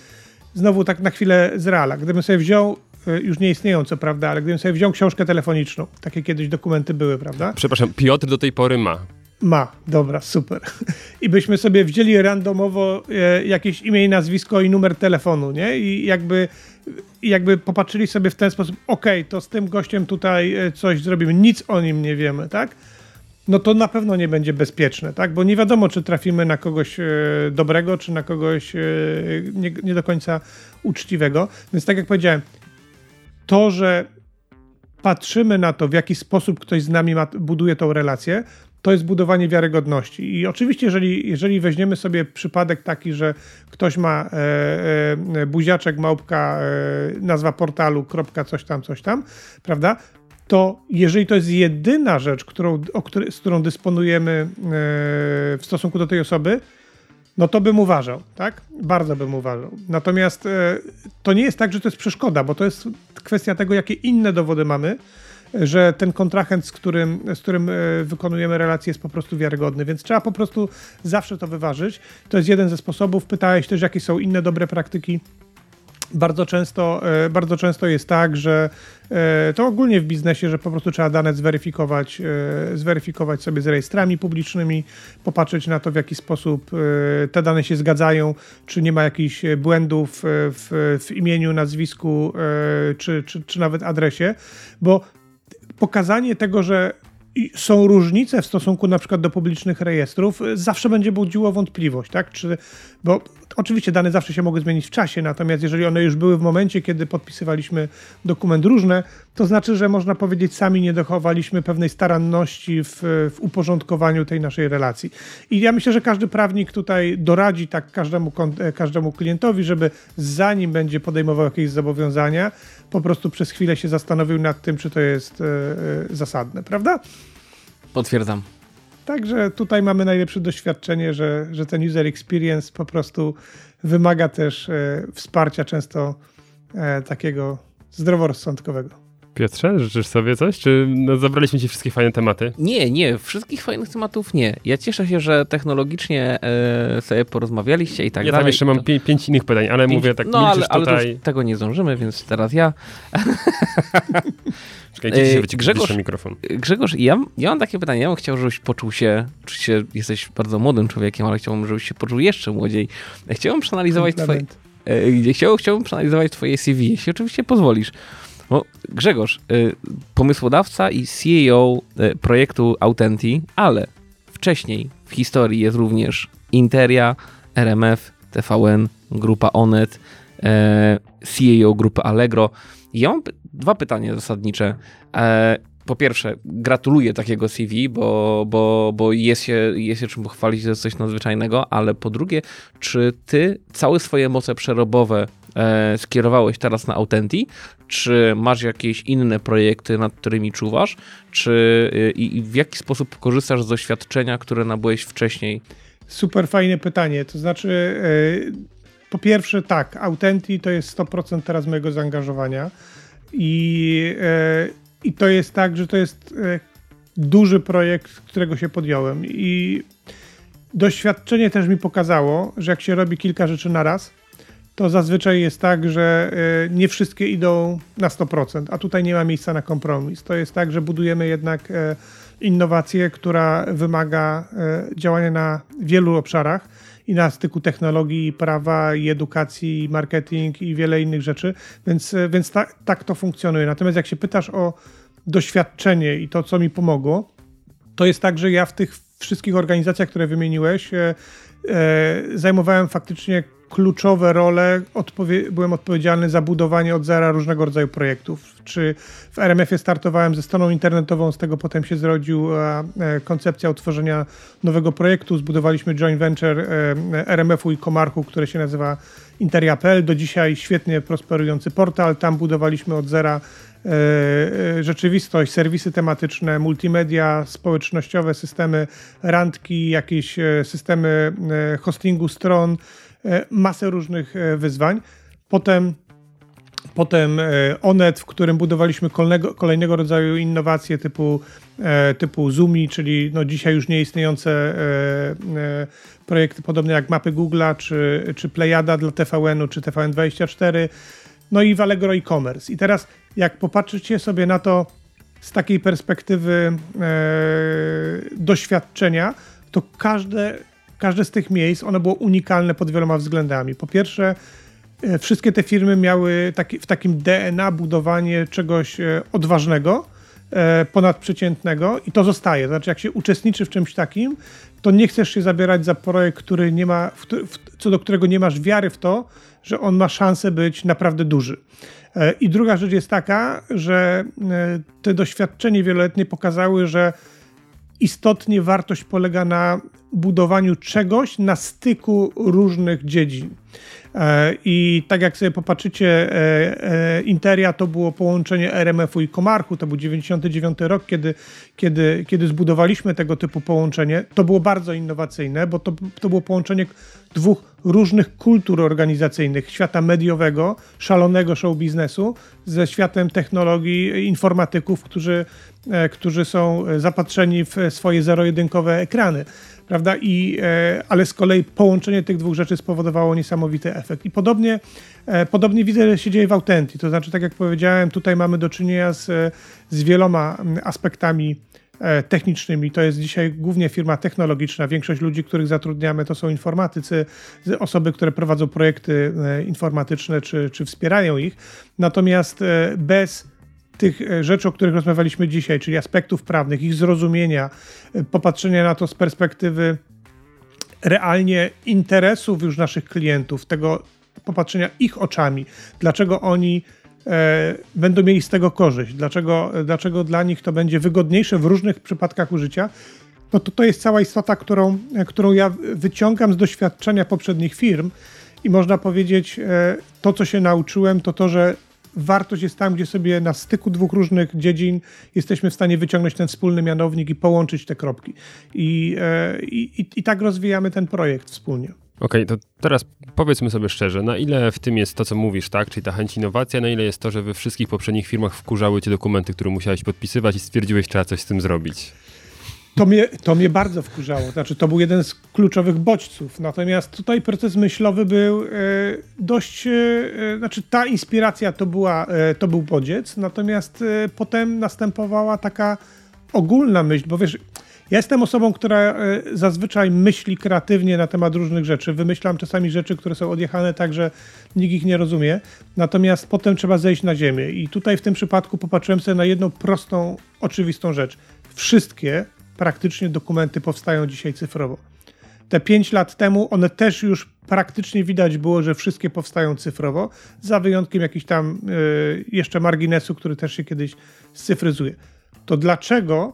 znowu tak na chwilę z reala. Gdybym sobie wziął już nie istnieją, co prawda, ale gdybym sobie wziął książkę telefoniczną, takie kiedyś dokumenty były, prawda? Przepraszam, Piotr do tej pory ma. Ma, dobra, super. I byśmy sobie wzięli randomowo e, jakieś imię i nazwisko i numer telefonu, nie? I jakby, jakby popatrzyli sobie w ten sposób, ok, to z tym gościem tutaj e, coś zrobimy, nic o nim nie wiemy, tak? no to na pewno nie będzie bezpieczne, tak? Bo nie wiadomo, czy trafimy na kogoś e, dobrego, czy na kogoś e, nie, nie, do końca uczciwego. Więc tak jak powiedziałem, to, że patrzymy na to, w jaki sposób ktoś z nami ma, buduje tą relację, to jest budowanie wiarygodności. I oczywiście, jeżeli, jeżeli weźmiemy sobie przypadek taki, że ktoś ma e, e, buziaczek, małpka, e, nazwa portalu, kropka, coś tam, coś tam, prawda? To jeżeli to jest jedyna rzecz, którą, której, z którą dysponujemy e, w stosunku do tej osoby, no to bym uważał, tak? Bardzo bym uważał. Natomiast e, to nie jest tak, że to jest przeszkoda, bo to jest kwestia tego, jakie inne dowody mamy, że ten kontrahent, z którym, z którym e, wykonujemy relację, jest po prostu wiarygodny, więc trzeba po prostu zawsze to wyważyć. To jest jeden ze sposobów. Pytałeś też, jakie są inne dobre praktyki. Bardzo często, e, bardzo często jest tak, że e, to ogólnie w biznesie, że po prostu trzeba dane zweryfikować, zweryfikować sobie z rejestrami publicznymi, popatrzeć na to, w jaki sposób te dane się zgadzają, czy nie ma jakichś błędów w, w imieniu, nazwisku, czy, czy, czy nawet adresie, bo pokazanie tego, że są różnice w stosunku na przykład do publicznych rejestrów, zawsze będzie budziło wątpliwość, tak? Czy, bo oczywiście dane zawsze się mogły zmienić w czasie, natomiast jeżeli one już były w momencie, kiedy podpisywaliśmy dokument różne, to znaczy, że można powiedzieć, sami nie dochowaliśmy pewnej staranności w, w uporządkowaniu tej naszej relacji. I ja myślę, że każdy prawnik tutaj doradzi tak każdemu, każdemu klientowi, żeby zanim będzie podejmował jakieś zobowiązania, po prostu przez chwilę się zastanowił nad tym, czy to jest e, e, zasadne, prawda? Potwierdzam. Także tutaj mamy najlepsze doświadczenie, że, że ten user experience po prostu wymaga też e, wsparcia często e, takiego zdroworozsądkowego. Piotrze, życzysz sobie coś? Czy no, zabraliśmy ci wszystkie fajne tematy? Nie, nie, wszystkich fajnych tematów nie. Ja cieszę się, że technologicznie e, sobie porozmawialiście i tak ja dalej. Ja tam jeszcze mam pię pięć innych pytań, ale pięć, mówię tak, no, ale, ale tutaj... tego nie zdążymy, więc teraz ja. Czekajcie, się Grzegorz, mikrofon. Grzegorz, ja, ja mam takie pytanie. Ja bym chciał, żebyś poczuł się, oczywiście jesteś bardzo młodym człowiekiem, ale chciałbym, żebyś się poczuł jeszcze młodziej. Chciałbym przeanalizować twoje... E, chciałbym, chciałbym przeanalizować twoje CV, jeśli oczywiście pozwolisz. No, Grzegorz, y, pomysłodawca i CEO y, projektu Autenti, ale wcześniej w historii jest również Interia, RMF, TVN, Grupa Onet, y, CEO grupy Allegro. Ja mam dwa pytania zasadnicze. E, po pierwsze, gratuluję takiego CV, bo, bo, bo jest, się, jest się czym pochwalić, to jest coś nadzwyczajnego, ale po drugie, czy ty całe swoje moce przerobowe skierowałeś teraz na Autenti, czy masz jakieś inne projekty, nad którymi czuwasz, czy e, i, w jaki sposób korzystasz z doświadczenia, które nabyłeś wcześniej? Super fajne pytanie, to znaczy e, po pierwsze tak, Autenti to jest 100% teraz mojego zaangażowania. I, e, i to jest tak, że to jest e, duży projekt, którego się podjąłem. I doświadczenie też mi pokazało, że jak się robi kilka rzeczy na raz, to zazwyczaj jest tak, że e, nie wszystkie idą na 100%, a tutaj nie ma miejsca na kompromis. To jest tak, że budujemy jednak e, innowację, która wymaga e, działania na wielu obszarach i na styku technologii, prawa, i edukacji, i marketing i wiele innych rzeczy, więc, więc ta, tak to funkcjonuje. Natomiast jak się pytasz o doświadczenie i to, co mi pomogło, to jest tak, że ja w tych wszystkich organizacjach, które wymieniłeś, e, e, zajmowałem faktycznie kluczowe role, odpowie byłem odpowiedzialny za budowanie od zera różnego rodzaju projektów. Czy w RMF-ie startowałem ze stroną internetową, z tego potem się zrodziła e, koncepcja utworzenia nowego projektu. Zbudowaliśmy joint venture e, RMF-u i Komarku, które się nazywa Interia.pl. Do dzisiaj świetnie prosperujący portal. Tam budowaliśmy od zera e, rzeczywistość, serwisy tematyczne, multimedia, społecznościowe, systemy randki, jakieś systemy hostingu stron, E, masę różnych e, wyzwań. Potem Potem e, Onet, w którym budowaliśmy kolejnego, kolejnego rodzaju innowacje typu, typu Zoomi, czyli no dzisiaj już nieistniejące projekty podobne jak mapy Google'a, czy, czy Playada dla TVN-u, czy TVN24, no i w Allegro e-commerce. I teraz jak popatrzycie sobie na to z takiej perspektywy doświadczenia, to każde każde z tych miejsc, one było unikalne pod wieloma względami. Po pierwsze, e, wszystkie te firmy miały taki, w takim DNA budowanie czegoś e, odważnego, e, ponadprzeciętnego i to zostaje. Znaczy, jak się uczestniczy w czymś takim, to nie chcesz się zabierać za projekt, który nie ma, co do którego nie masz wiary w to, że on ma szansę być naprawdę duży. I druga rzecz jest taka, że te doświadczenie wieloletnie pokazały, że istotnie wartość polega na budowaniu czegoś na styku różnych dziedzin. E, I tak jak sobie popatrzycie, Interia to było połączenie RMF-u i Komarchu, to był 99 rok, kiedy, kiedy, kiedy zbudowaliśmy tego typu połączenie. To było bardzo innowacyjne, bo to, to było połączenie dwóch różnych kultur organizacyjnych, świata mediowego, szalonego show biznesu, ze światem technologii, informatyków, którzy, e, którzy są zapatrzeni w swoje zero-jedynkowe ekrany. Prawda? I, e, ale z kolei połączenie tych dwóch rzeczy spowodowało niesamowity efekt. I podobnie, e, podobnie widzę, że się dzieje w Authentic. To znaczy, tak jak powiedziałem, tutaj mamy do czynienia z, z wieloma aspektami E, technicznymi. To jest dzisiaj głównie firma technologiczna. Większość ludzi, których zatrudniamy, to są informatycy, osoby, które prowadzą projekty informatyczne czy, czy wspierają ich. Natomiast bez tych rzeczy, o których rozmawialiśmy dzisiaj, czyli aspektów prawnych, ich zrozumienia, popatrzenia na to z perspektywy realnie interesów już naszych klientów, tego popatrzenia ich oczami, dlaczego oni E, będą mieli z tego korzyść, dlaczego, dlaczego dla nich to będzie wygodniejsze w różnych przypadkach użycia, no to to jest cała istota, którą, którą ja wyciągam z doświadczenia poprzednich firm i można powiedzieć, e, to co się nauczyłem, to to, że wartość jest tam, gdzie sobie na styku dwóch różnych dziedzin jesteśmy w stanie wyciągnąć ten wspólny mianownik i połączyć te kropki. I, e, i, i tak rozwijamy ten projekt wspólnie. Okej, okay, to teraz powiedzmy sobie szczerze, na ile w tym jest to, co mówisz, tak? Czyli ta chęć innowacji, na ile jest to, że we wszystkich poprzednich firmach wkurzały cię dokumenty, które musiałeś podpisywać i stwierdziłeś, trzeba coś z tym zrobić? To mnie, to mnie bardzo wkurzało. Znaczy, to był jeden z kluczowych bodźców. Natomiast tutaj proces myślowy był e, dość. E, e znaczy, ta inspiracja to, była, e, to był bodziec, natomiast e, potem następowała taka ogólna myśl, bo wiesz, ja jestem osobą, która e, zazwyczaj myśli kreatywnie na temat różnych rzeczy. Wymyślam czasami rzeczy, które są odjechane tak, że nikt ich nie rozumie. Natomiast potem trzeba zejść na ziemię. I tutaj w tym przypadku popatrzyłem sobie na jedną prostą, oczywistą rzecz. Wszystkie praktycznie dokumenty powstają dzisiaj cyfrowo. Te 5 lat temu one też już praktycznie widać było, że wszystkie powstają cyfrowo, za wyjątkiem jakiś tam y, jeszcze marginesu, który też się kiedyś scyfryzuje. To dlaczego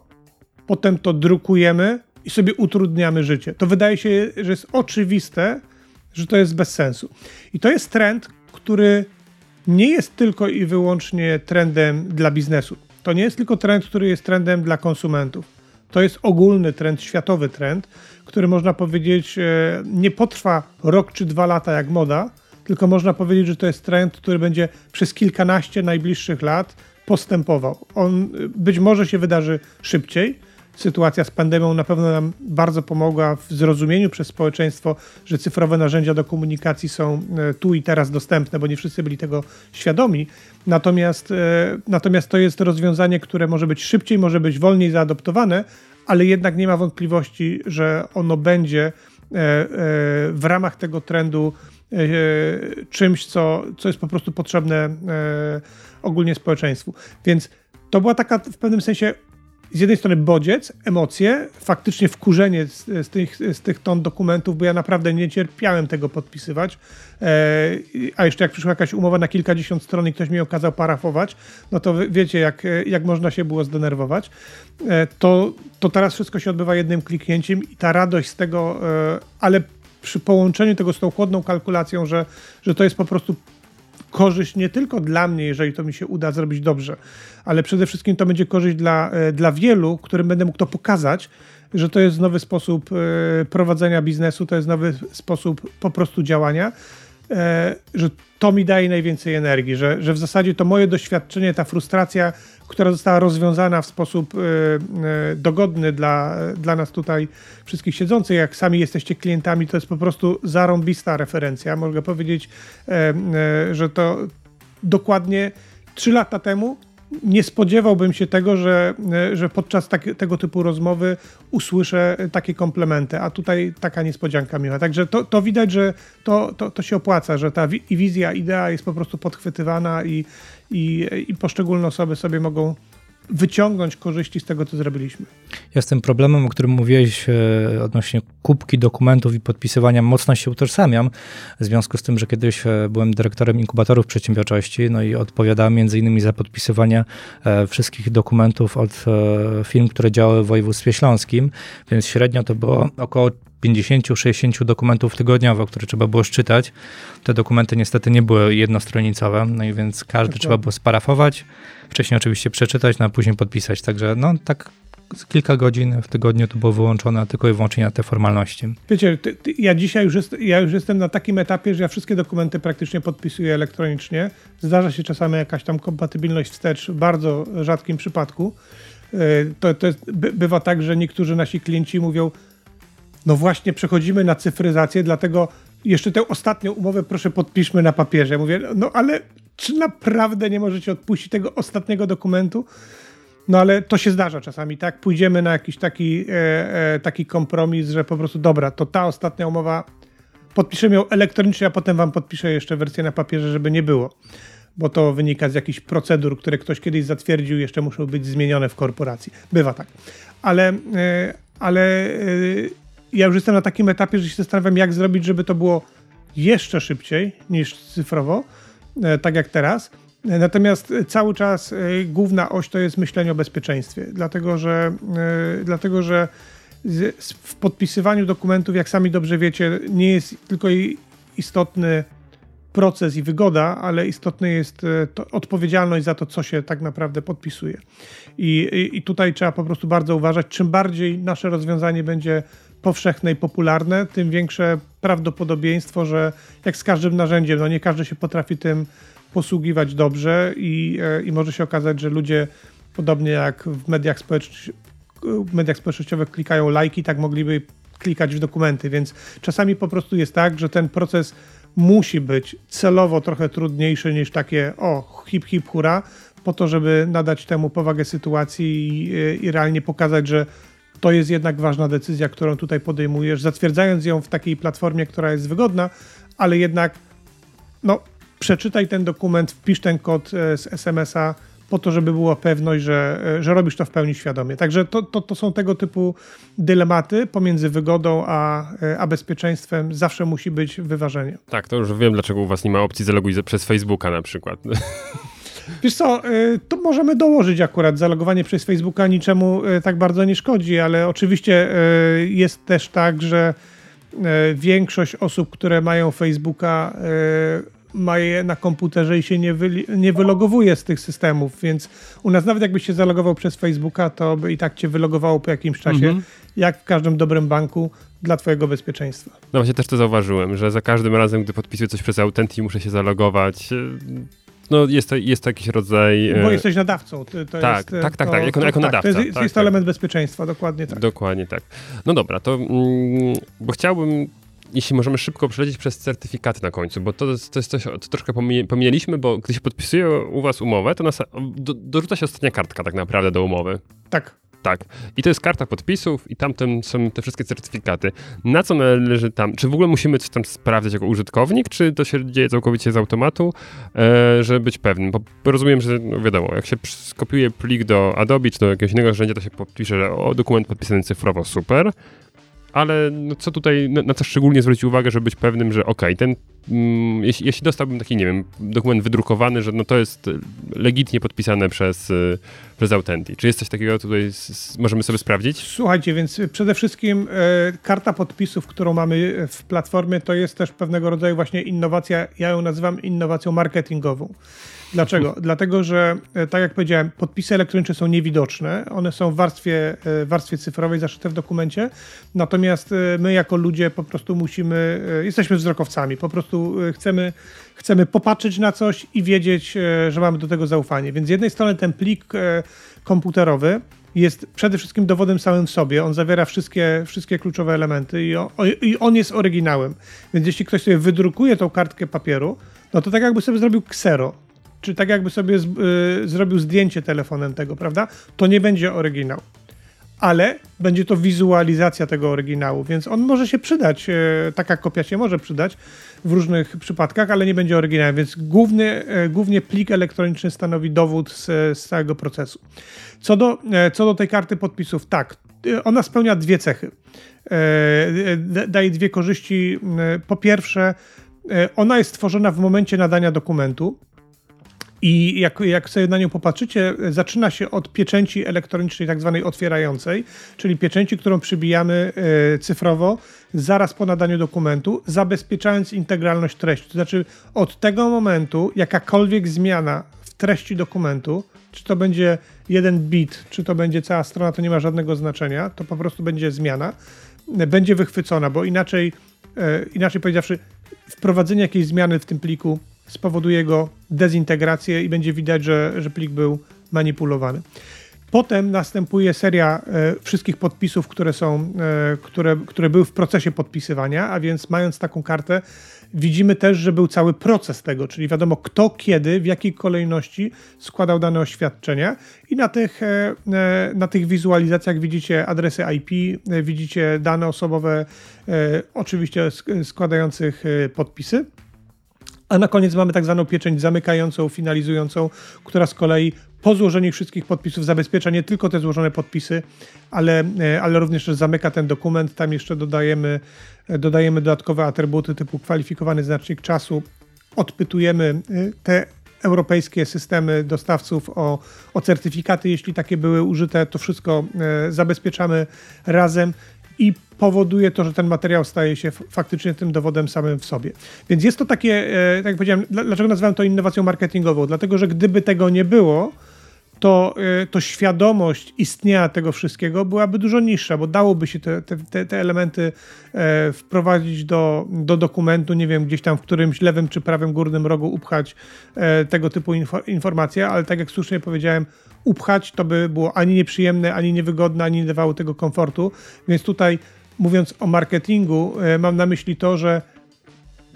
potem to drukujemy i sobie utrudniamy życie. To wydaje się, że jest oczywiste, że to jest bez sensu. I to jest trend, który nie jest tylko i wyłącznie trendem dla biznesu. To nie jest tylko trend, który jest trendem dla konsumentów. To jest ogólny trend, światowy trend, który można powiedzieć e, nie potrwa rok czy dwa lata jak moda, tylko można powiedzieć, że to jest trend, który będzie przez kilkanaście najbliższych lat postępował. On e, być może się wydarzy szybciej, sytuacja z pandemią na pewno nam bardzo pomogła w zrozumieniu przez społeczeństwo, że cyfrowe narzędzia do komunikacji są e, tu i teraz dostępne, bo nie wszyscy byli tego świadomi. Natomiast, e, natomiast to jest rozwiązanie, które może być szybciej, może być wolniej zaadoptowane, ale jednak nie ma wątpliwości, że ono będzie e, w ramach tego trendu czymś, co, co jest po prostu potrzebne ogólnie społeczeństwu. Więc to była taka w pewnym sensie z jednej strony bodziec, emocje, faktycznie wkurzenie z, z, tych, z tych ton dokumentów, bo ja naprawdę nie cierpiałem tego podpisywać. E, a jeszcze jak przyszła jakaś umowa na kilkadziesiąt stron i ktoś mi ją kazał parafować, no to wiecie, jak, jak można się było zdenerwować. E, to, to teraz wszystko się odbywa jednym kliknięciem i ta radość z tego, e, ale przy połączeniu tego z tą chłodną kalkulacją, że, że to jest po prostu korzyść nie tylko dla mnie, jeżeli to mi się uda zrobić dobrze, ale przede wszystkim to będzie korzyść dla, e, dla wielu, którym będę mógł to pokazać, że to jest nowy sposób e, prowadzenia biznesu, to jest nowy sposób po prostu działania, e, że to mi daje najwięcej energii, że, że w zasadzie to moje doświadczenie, ta frustracja, która została rozwiązana w sposób dogodny dla, dla nas tutaj wszystkich siedzących, jak sami jesteście klientami, to jest po prostu zarąbista referencja. Mogę powiedzieć, że to dokładnie trzy lata temu nie spodziewałbym się tego, że, że podczas tak, tego typu rozmowy usłyszę takie komplementy, a tutaj taka niespodzianka miła. Także to, to widać, że to, to, to się opłaca, że ta wizja, idea jest po prostu podchwytywana i, i, i poszczególne osoby sobie mogą wyciągnąć korzyści z tego, co zrobiliśmy. Ja z tym problemem, o którym mówiłeś e, odnośnie kubki dokumentów i podpisywania, mocno się utożsamiam. W związku z tym, że kiedyś e, byłem dyrektorem inkubatorów przedsiębiorczości, no i odpowiadałem między innymi za podpisywanie e, wszystkich dokumentów od firm, które działały w województwie śląskim, więc średnio to było około 50-60 dokumentów tygodniowo, które trzeba było szczytać. Te dokumenty niestety nie były jednostronicowe, no i więc każdy trzeba było sparafować, wcześniej oczywiście przeczytać, no a później podpisać. Także no tak kilka godzin w tygodniu to było wyłączone tylko i wyłącznie na te formalności. Wiecie, ty, ty, ja dzisiaj już, jest, ja już jestem na takim etapie, że ja wszystkie dokumenty praktycznie podpisuję elektronicznie. Zdarza się czasami jakaś tam kompatybilność wstecz w bardzo rzadkim przypadku. E, to, to jest, bywa tak, że niektórzy nasi klienci mówią, no właśnie przechodzimy na cyfryzację, dlatego jeszcze tę ostatnią umowę proszę podpiszmy na papierze. Mówię, no ale czy naprawdę nie możecie odpuścić tego ostatniego dokumentu? No ale to się zdarza czasami, tak? Pójdziemy na jakiś taki, e, e, taki kompromis, że po prostu dobra, to ta ostatnia umowa, podpiszę ją elektronicznie, a potem wam podpiszę jeszcze wersję na papierze, żeby nie było. Bo to wynika z jakichś procedur, które ktoś kiedyś zatwierdził, jeszcze muszą być zmienione w korporacji. Bywa tak. Ale, e, ale e, ja już jestem na takim etapie, że się zastanawiam, jak zrobić, żeby to było jeszcze szybciej niż cyfrowo, e, tak jak teraz. E, natomiast cały czas e, główna oś to jest myślenie o bezpieczeństwie, dlatego że, dlatego, że w podpisywaniu dokumentów, jak sami dobrze wiecie, nie jest tylko istotny proces i wygoda, ale istotna jest odpowiedzialność za to, co się tak naprawdę podpisuje. I, I tutaj trzeba po prostu bardzo uważać. Czym bardziej nasze rozwiązanie będzie powszechne i popularne, tym większe prawdopodobieństwo, że jak z każdym narzędziem, no nie każdy się potrafi tym posługiwać dobrze i, e, i może się okazać, że ludzie podobnie jak w mediach, społecz... w mediach społecznościowych klikają lajki, tak mogliby klikać w dokumenty, więc czasami po prostu jest tak, że ten proces musi być celowo trochę trudniejszy niż takie o hip hip hura, po to, żeby nadać temu powagę sytuacji i, i realnie pokazać, że to jest jednak ważna decyzja, którą tutaj podejmujesz, zatwierdzając ją w takiej platformie, która jest wygodna, ale jednak no, przeczytaj ten dokument, wpisz ten kod e, z SMS-a po to, żeby była pewność, że, e, że robisz to w pełni świadomie. Także to, to, to są tego typu dylematy pomiędzy wygodą a, e, a bezpieczeństwem. Zawsze musi być wyważenie. Tak, to już wiem, dlaczego u was nie ma opcji zaloguj przez Facebooka na przykład. Wiesz co, y, to możemy dołożyć akurat. Zalogowanie przez Facebooka niczemu y, tak bardzo nie szkodzi, ale oczywiście y, jest też tak, że większość osób, które mają Facebooka, ma je na komputerze i się nie, wy, nie wylogowuje z tych systemów, więc u nas nawet jakbyś się zalogował przez Facebooka, to by i tak cię wylogowało po jakimś czasie, mhm. jak w każdym dobrym banku, dla twojego bezpieczeństwa. No właśnie też to zauważyłem, że za każdym razem, gdy podpisuję coś przez Authentic, muszę się zalogować no jest to, jest to jakiś rodzaj... Bo e, jesteś nadawcą. To, to tak, jest, tak, tak, tak, jako, jako tak, nadawca. To jest, tak, jest tak. element bezpieczeństwa, dokładnie tak. Dokładnie tak. No dobra, to mm, bo chciałbym jeśli możemy szybko przelecieć przez certyfikaty na końcu, bo to, to jest coś, to troszkę pomijaliśmy, bo gdy się podpisuje u was umowę, to nas, do, dorzuca się ostatnia kartka tak naprawdę do umowy. Tak. Tak. I to jest karta podpisów i tamten są te wszystkie certyfikaty. Na co należy tam? Czy w ogóle musimy coś tam sprawdzać jako użytkownik, czy to się dzieje całkowicie z automatu, e, żeby być pewnym? Bo rozumiem, że no wiadomo, jak się skopiuje plik do Adobe czy do jakiegoś innego narzędzia, to się podpisze, że o, dokument podpisany cyfrowo, super ale no co tutaj, na, na, co szczególnie zwrócić uwagę, żeby być pewnym, że okej, okay, ten, mm, jeśli, jeśli, dostałbym taki, nie wiem, dokument wydrukowany, że no to jest legitnie podpisane przez, y, przez Authentic. Czy jest coś takiego tutaj, z, możemy sobie sprawdzić? Słuchajcie, więc przede wszystkim e, karta podpisów, którą mamy w platformie, to jest też pewnego rodzaju właśnie innowacja, ja ją nazywam innowacją marketingową. Dlaczego? Dlatego, że e, tak jak powiedziałem, podpisy elektroniczne są niewidoczne. One są w warstwie, e, warstwie cyfrowej zaszyte w dokumencie. Natomiast e, my jako ludzie po prostu musimy, jesteśmy wzrokowcami, po prostu chcemy, chcemy popatrzeć na coś i wiedzieć, że mamy do tego zaufanie. Więc z jednej strony ten plik komputerowy jest przede wszystkim dowodem samym w sobie. On zawiera wszystkie, wszystkie kluczowe elementy i on, i on jest oryginałem. Więc jeśli ktoś sobie wydrukuje tą kartkę papieru, no to tak jakby sobie zrobił ksero czy tak jakby sobie z, y, zrobił zdjęcie telefonem tego, prawda? To nie będzie oryginał. ale będzie to wizualizacja tego oryginału, więc on może się przydać, e, taka kopia się może przydać w różnych przypadkach, ale nie będzie oryginałem, więc główny, e, głównie plik elektroniczny stanowi dowód z, z całego procesu. Co do, e, co do tej karty podpisów, tak, ona spełnia dwie cechy. Daje dwie korzyści. Po pierwsze, ona jest tworzona w momencie nadania dokumentu, i jak, jak sobie na nią popatrzycie, zaczyna się od pieczęci elektronicznej, tak zwanej otwierającej, czyli pieczęci, którą przybijamy e, cyfrowo zaraz po nadaniu dokumentu, zabezpieczając integralność treści. To znaczy, od tego momentu jakakolwiek zmiana w treści dokumentu, czy to będzie jeden bit, czy to będzie cała strona, to nie ma żadnego znaczenia, to po prostu będzie zmiana, będzie wychwycona, bo inaczej, e, inaczej powiedziawszy, wprowadzenie jakiejś zmiany w tym pliku spowoduje go dezintegrację i będzie widać, że, że plik był manipulowany. Potem następuje seria e, wszystkich podpisów, które są, e, które, które były w procesie podpisywania, a więc mając taką kartę, widzimy też, że był cały proces tego, czyli wiadomo kto, kiedy, w jakiej kolejności składał dane oświadczenia i na tych, e, e na tych wizualizacjach widzicie adresy IP, e, widzicie dane osobowe, e, oczywiście składających podpisy. A na koniec mamy tak zwaną pieczęć zamykającą, finalizującą, która z kolei po złożeniu wszystkich podpisów zabezpiecza nie tylko te złożone podpisy, ale, e, ale również zamyka ten dokument. Tam jeszcze dodajemy, e, dodajemy dodatkowe atrybuty typu kwalifikowany znacznik czasu. Odpytujemy e, te europejskie systemy dostawców o, o certyfikaty, jeśli takie były użyte, to wszystko zabezpieczamy razem i powoduje to, że ten materiał staje się faktycznie tym dowodem samym w sobie. Więc jest to takie, e, tak jak powiedziałem, dlaczego nazywam to innowacją marketingową? Dlatego, że gdyby tego nie było, to, e, to świadomość istnienia tego wszystkiego byłaby dużo niższa, bo dałoby się te, te, te elementy e, wprowadzić do, do dokumentu, nie wiem, gdzieś tam w którymś lewym czy prawym górnym rogu upchać tego typu info, informacje, ale tak jak słusznie powiedziałem, upchać to by było ani nieprzyjemne, ani niewygodne, ani nie dawało tego komfortu, więc tutaj mówiąc o marketingu, e, mam na myśli to, że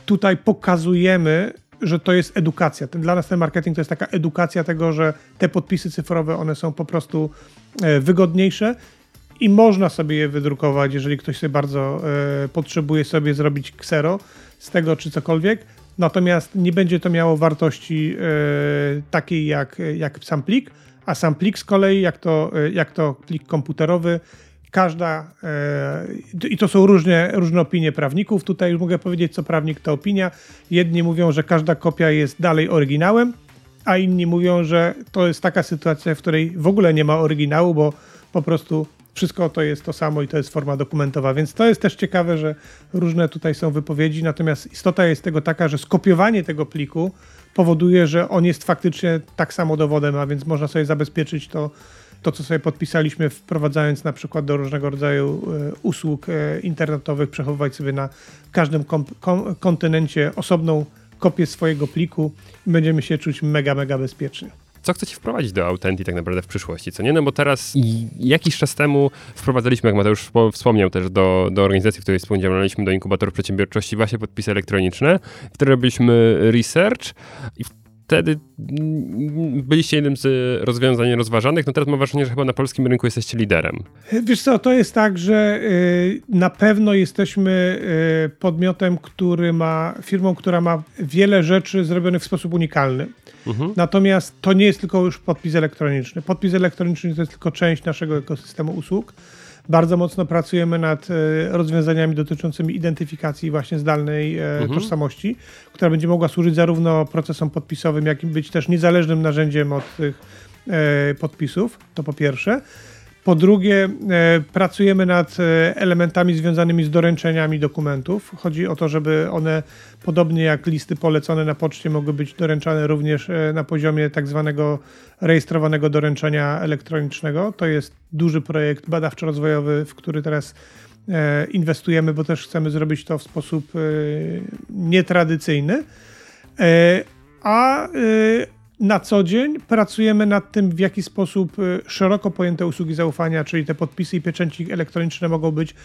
tutaj pokazujemy, że to jest edukacja. Ten, dla nas ten marketing to jest taka edukacja tego, że te podpisy cyfrowe, one są po prostu e, wygodniejsze i można sobie je wydrukować, jeżeli ktoś sobie bardzo e, potrzebuje sobie zrobić ksero z tego czy cokolwiek. Natomiast nie będzie to miało wartości takiej jak, jak sam plik, a sam plik z kolei, jak to, jak to plik komputerowy, każda, e, i to są różne, różne opinie prawników, tutaj już mogę powiedzieć, co prawnik to opinia. Jedni mówią, że każda kopia jest dalej oryginałem, a inni mówią, że to jest taka sytuacja, w której w ogóle nie ma oryginału, bo po prostu wszystko to jest to samo i to jest forma dokumentowa. Więc to jest też ciekawe, że różne tutaj są wypowiedzi, natomiast istota jest tego taka, że skopiowanie tego pliku powoduje, że on jest faktycznie tak samo dowodem, a więc można sobie zabezpieczyć to to, co sobie podpisaliśmy, wprowadzając na przykład do różnego rodzaju e, usług e, internetowych, przechowywać sobie na każdym kontynencie osobną kopię swojego pliku i będziemy się czuć mega, mega bezpiecznie co chcecie wprowadzić do Authentic tak naprawdę w przyszłości, co nie? No bo teraz jakiś czas temu wprowadzaliśmy, jak Mateusz wspomniał też, do, do organizacji, w której współdziałaliśmy, do inkubatorów przedsiębiorczości, właśnie podpisy elektroniczne, które robiliśmy research i wtedy byliście jednym z rozwiązań rozważanych, no teraz mam wrażenie, że chyba na polskim rynku jesteście liderem. Wiesz co, to jest tak, że y, na pewno jesteśmy y, podmiotem, który ma, firmą, która ma wiele rzeczy zrobionych w sposób unikalny. Mhm. Natomiast to nie jest tylko już podpis elektroniczny. Podpis elektroniczny to jest tylko część naszego ekosystemu usług. Bardzo mocno pracujemy nad e, rozwiązaniami dotyczącymi identyfikacji właśnie zdalnej e, mhm. tożsamości, która będzie mogła służyć zarówno procesom podpisowym, jak i być też niezależnym narzędziem od tych e, podpisów. To po pierwsze. Po drugie, e, pracujemy nad e, elementami związanymi z doręczeniami dokumentów. Chodzi o to, żeby one, podobnie jak listy polecone na poczcie, mogły być doręczane również e, na poziomie tak zwanego rejestrowanego doręczenia elektronicznego. To jest duży projekt badawczo-rozwojowy, w który teraz inwestujemy, bo też chcemy zrobić to w sposób nietradycyjny. A na co dzień pracujemy nad tym, w jaki sposób y, szeroko pojęte usługi zaufania, czyli te podpisy i pieczęci elektroniczne mogą być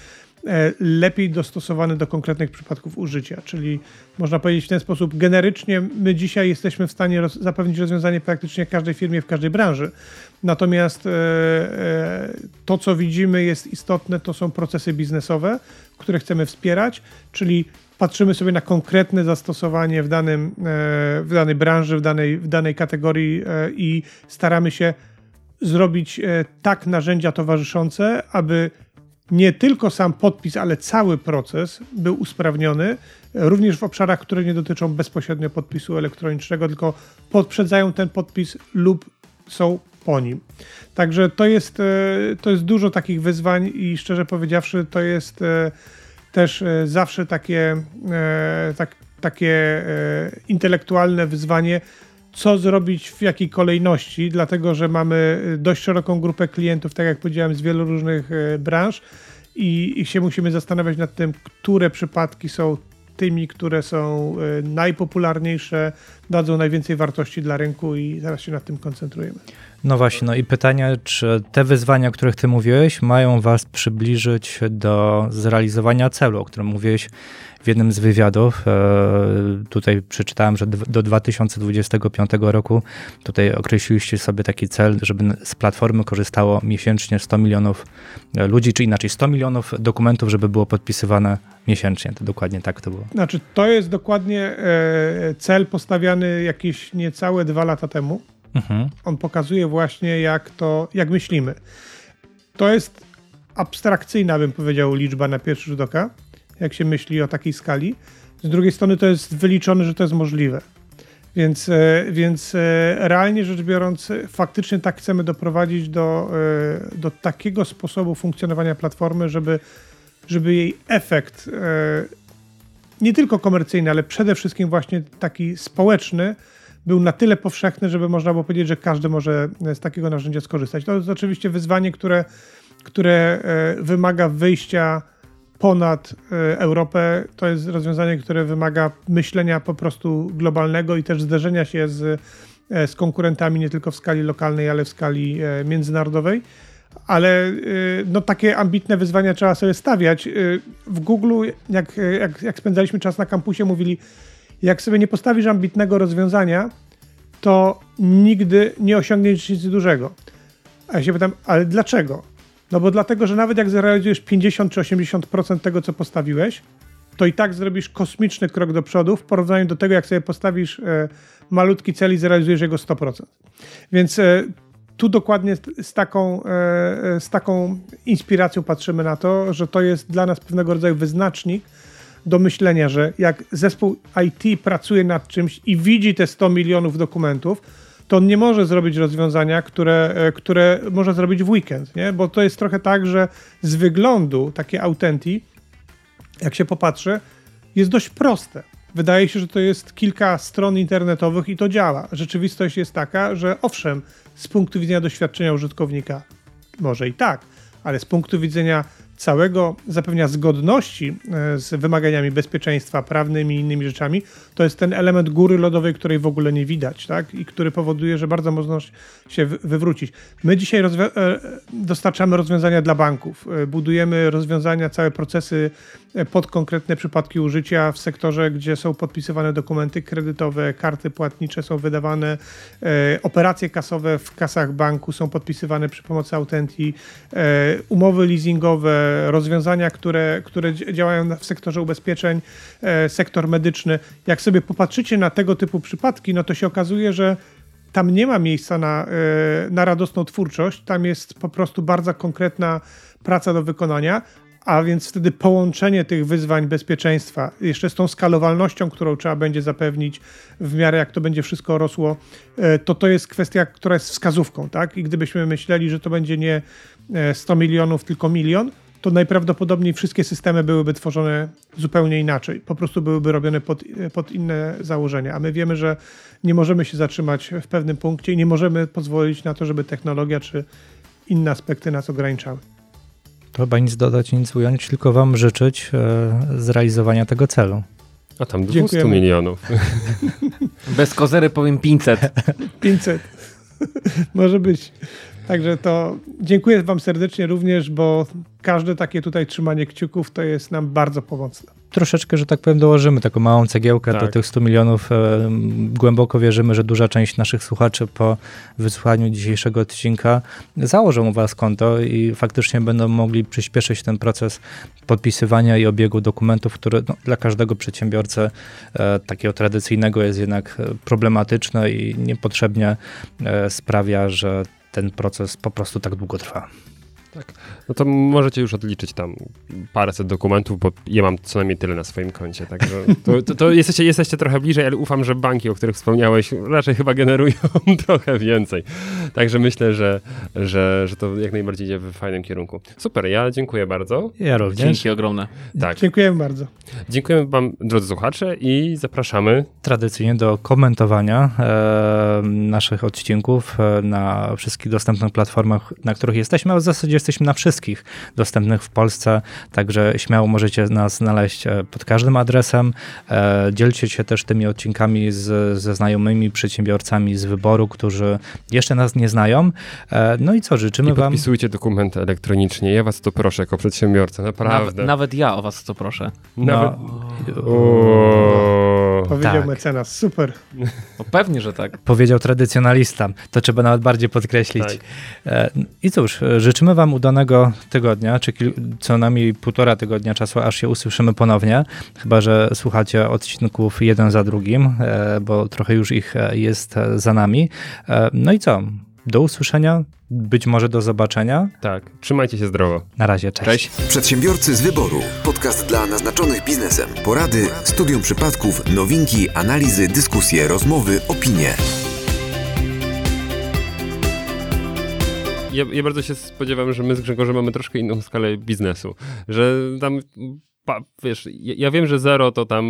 e, lepiej dostosowany do konkretnych przypadków użycia. Czyli można powiedzieć w ten sposób, generycznie my dzisiaj jesteśmy w stanie roz zapewnić rozwiązanie praktycznie każdej firmie w każdej branży. Natomiast e, e, to, co widzimy jest istotne, to są procesy biznesowe, które chcemy wspierać, czyli patrzymy sobie na konkretne zastosowanie w, danym, w danej branży, w danej, w danej kategorii i staramy się zrobić tak narzędzia towarzyszące, aby nie tylko sam podpis, ale cały proces był usprawniony, również w obszarach, które nie dotyczą bezpośrednio podpisu elektronicznego, tylko podprzedzają ten podpis lub są po nim. Także to jest, e, to jest dużo takich wyzwań i szczerze powiedziawszy, to jest e, też e, zawsze takie, tak, takie intelektualne wyzwanie, co zrobić w jakiej kolejności, dlatego że mamy dość szeroką grupę klientów, tak jak powiedziałem, z wielu różnych e, branż i, i się musimy zastanawiać nad tym, które przypadki są tymi, które są e, najpopularniejsze, dadzą najwięcej wartości dla rynku i zaraz się nad tym koncentrujemy. No właśnie, no i pytanie, czy te wyzwania, o których ty mówiłeś, mają was przybliżyć do zrealizowania celu, o którym mówiłeś w jednym z wywiadów. E, tutaj przeczytałem, że do 2025 roku tutaj określiliście sobie taki cel, żeby z platformy korzystało miesięcznie 100 milionów e, ludzi, czy inaczej 100 milionów dokumentów, żeby było podpisywane miesięcznie. To dokładnie tak to było. Znaczy, to jest dokładnie e, cel postawiany jakieś niecałe dwa lata temu. Mhm. On pokazuje właśnie, jak to, jak myślimy. To jest abstrakcyjna, bym powiedział, liczba na pierwszy rzut oka jak się myśli o takiej skali. Z drugiej strony to jest wyliczone, że to jest możliwe. Więc, e, więc e, realnie rzecz biorąc, faktycznie tak chcemy doprowadzić do, e, do takiego sposobu funkcjonowania platformy, żeby, żeby jej efekt nie tylko komercyjny, ale przede wszystkim właśnie taki społeczny był na tyle powszechny, żeby można było powiedzieć, że każdy może z takiego narzędzia skorzystać. To jest oczywiście wyzwanie, które, które wymaga wyjścia ponad e, Europę. To jest rozwiązanie, które wymaga myślenia po prostu globalnego i też zderzenia się z, e, z konkurentami nie tylko w skali lokalnej, ale w skali e, międzynarodowej. Ale no, takie ambitne wyzwania trzeba sobie stawiać. W Google, jak, jak, jak spędzaliśmy czas na kampusie, mówili, jak sobie nie postawisz ambitnego rozwiązania, to nigdy nie osiągniesz nic dużego. A ja się pytam, ale dlaczego? No bo dlatego, że nawet jak zrealizujesz 50 czy 80% tego, co postawiłeś, to i tak zrobisz kosmiczny krok do przodu w porównaniu do tego, jak sobie postawisz e, malutki cel i zrealizujesz jego 100%. Więc e, tu dokładnie z taką, e, e, z taką inspiracją patrzymy na to, że to jest dla nas pewnego rodzaju wyznacznik do myślenia, że jak zespół IT pracuje nad czymś i widzi te 100 milionów dokumentów, to on nie może zrobić rozwiązania, które, e, które może zrobić w weekend, nie? bo to jest trochę tak, że z wyglądu takie Authentic, jak się popatrzy, jest dość proste. Wydaje się, że to jest kilka stron internetowych i to działa. Rzeczywistość jest taka, że owszem, z punktu widzenia doświadczenia użytkownika może i tak, ale z punktu widzenia całego zapewnia zgodności e, z wymaganiami bezpieczeństwa prawnymi i innymi rzeczami, to jest ten element góry lodowej, której w ogóle nie widać, tak? I który powoduje, że bardzo można się wywrócić. My dzisiaj rozwi- e, dostarczamy rozwiązania dla banków, e, budujemy rozwiązania, całe procesy pod konkretne przypadki użycia w sektorze, gdzie są podpisywane dokumenty kredytowe, karty płatnicze są wydawane, operacje kasowe w kasach banku są podpisywane przy pomocy Autenti, umowy leasingowe, rozwiązania, które, które działają w sektorze ubezpieczeń, e, sektor medyczny. Jak sobie popatrzycie na tego typu przypadki, no to się okazuje, że tam nie ma miejsca na, e, na radosną twórczość, tam jest po prostu bardzo konkretna praca do wykonania, a więc wtedy połączenie tych wyzwań bezpieczeństwa, jeszcze z tą skalowalnością, którą trzeba będzie zapewnić w miarę jak to będzie wszystko rosło, e, to to jest kwestia, która jest wskazówką, tak? I gdybyśmy myśleli, że to będzie nie 100 milionów, tylko milion, to najprawdopodobniej wszystkie systemy byłyby tworzone zupełnie inaczej. Po prostu byłyby robione pod, pod inne założenia. A my wiemy, że nie możemy się zatrzymać w pewnym punkcie i nie możemy pozwolić na to, żeby technologia czy inne aspekty nas ograniczały. To chyba nic dodać, nic ująć, tylko Wam życzyć e, zrealizowania tego celu. A tam 200 Dziękujemy. milionów. Bez kozery powiem 500. 500. Może być. Także to dziękuję Wam serdecznie również, bo każde takie tutaj trzymanie kciuków to jest nam bardzo pomocne. Troszeczkę, że tak powiem, dołożymy taką małą cegiełkę Tak. do tych 100 milionów. E, Głęboko wierzymy, że duża część naszych słuchaczy po wysłuchaniu dzisiejszego odcinka założą u Was konto i faktycznie będą mogli przyspieszyć ten proces podpisywania i obiegu dokumentów, który no, dla każdego przedsiębiorcy e, takiego tradycyjnego jest jednak e, problematyczne i niepotrzebnie e, sprawia, że ten proces po prostu tak długo trwa. No to możecie już odliczyć tam paręset dokumentów, bo ja mam co najmniej tyle na swoim koncie, także to, to, to jesteście, jesteście trochę bliżej, ale ufam, że banki, o których wspomniałeś, raczej chyba generują trochę więcej. Także myślę, że, że, że to jak najbardziej idzie w fajnym kierunku. Super, ja dziękuję bardzo. Ja również. Dzięki ogromne. Tak, Dziękujemy bardzo. dziękujemy wam, drodzy słuchacze i zapraszamy tradycyjnie do komentowania e, naszych odcinków e, na wszystkich dostępnych platformach, na których jesteśmy, a w zasadzie jesteśmy na wszystkich dostępnych w Polsce, także śmiało możecie nas znaleźć e, pod każdym adresem. E, dzielcie się też tymi odcinkami z, ze znajomymi przedsiębiorcami z wyboru, którzy jeszcze nas nie znają. E, no i co, życzymy i wam... podpisujcie dokumenty elektronicznie. Ja was to proszę jako przedsiębiorca, naprawdę. Nawet, nawet ja o was to proszę. Nawet... No. Powiedział Tak. mecenas. Super. No pewnie, że tak. powiedział tradycjonalista. To trzeba nawet bardziej podkreślić. Tak. I cóż, życzymy Wam udanego tygodnia, czy co najmniej półtora tygodnia czasu, aż się usłyszymy ponownie. Chyba, że słuchacie odcinków jeden za drugim, e, bo trochę już ich e, jest e, za nami. No i co? Do usłyszenia, być może do zobaczenia. Tak, trzymajcie się zdrowo. Na razie, cześć. Cześć. Przedsiębiorcy z wyboru. Podcast dla naznaczonych biznesem. Porady, studium przypadków, nowinki, analizy, dyskusje, rozmowy, opinie. Ja, ja bardzo się spodziewam, że my z Grzegorzem mamy troszkę inną skalę biznesu. Że tam, pa, wiesz, ja, ja wiem, że zero to tam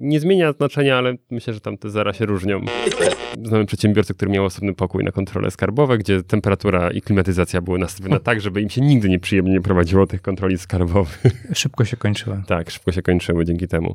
nie zmienia znaczenia, ale myślę, że tam te zera się różnią. Znamy przedsiębiorcę, który miał osobny pokój na kontrole skarbowe, gdzie temperatura i klimatyzacja były nastawione tak, żeby im się nigdy nieprzyjemnie nie prowadziło tych kontroli skarbowych. Szybko się kończyło. Tak, szybko się kończyły dzięki temu.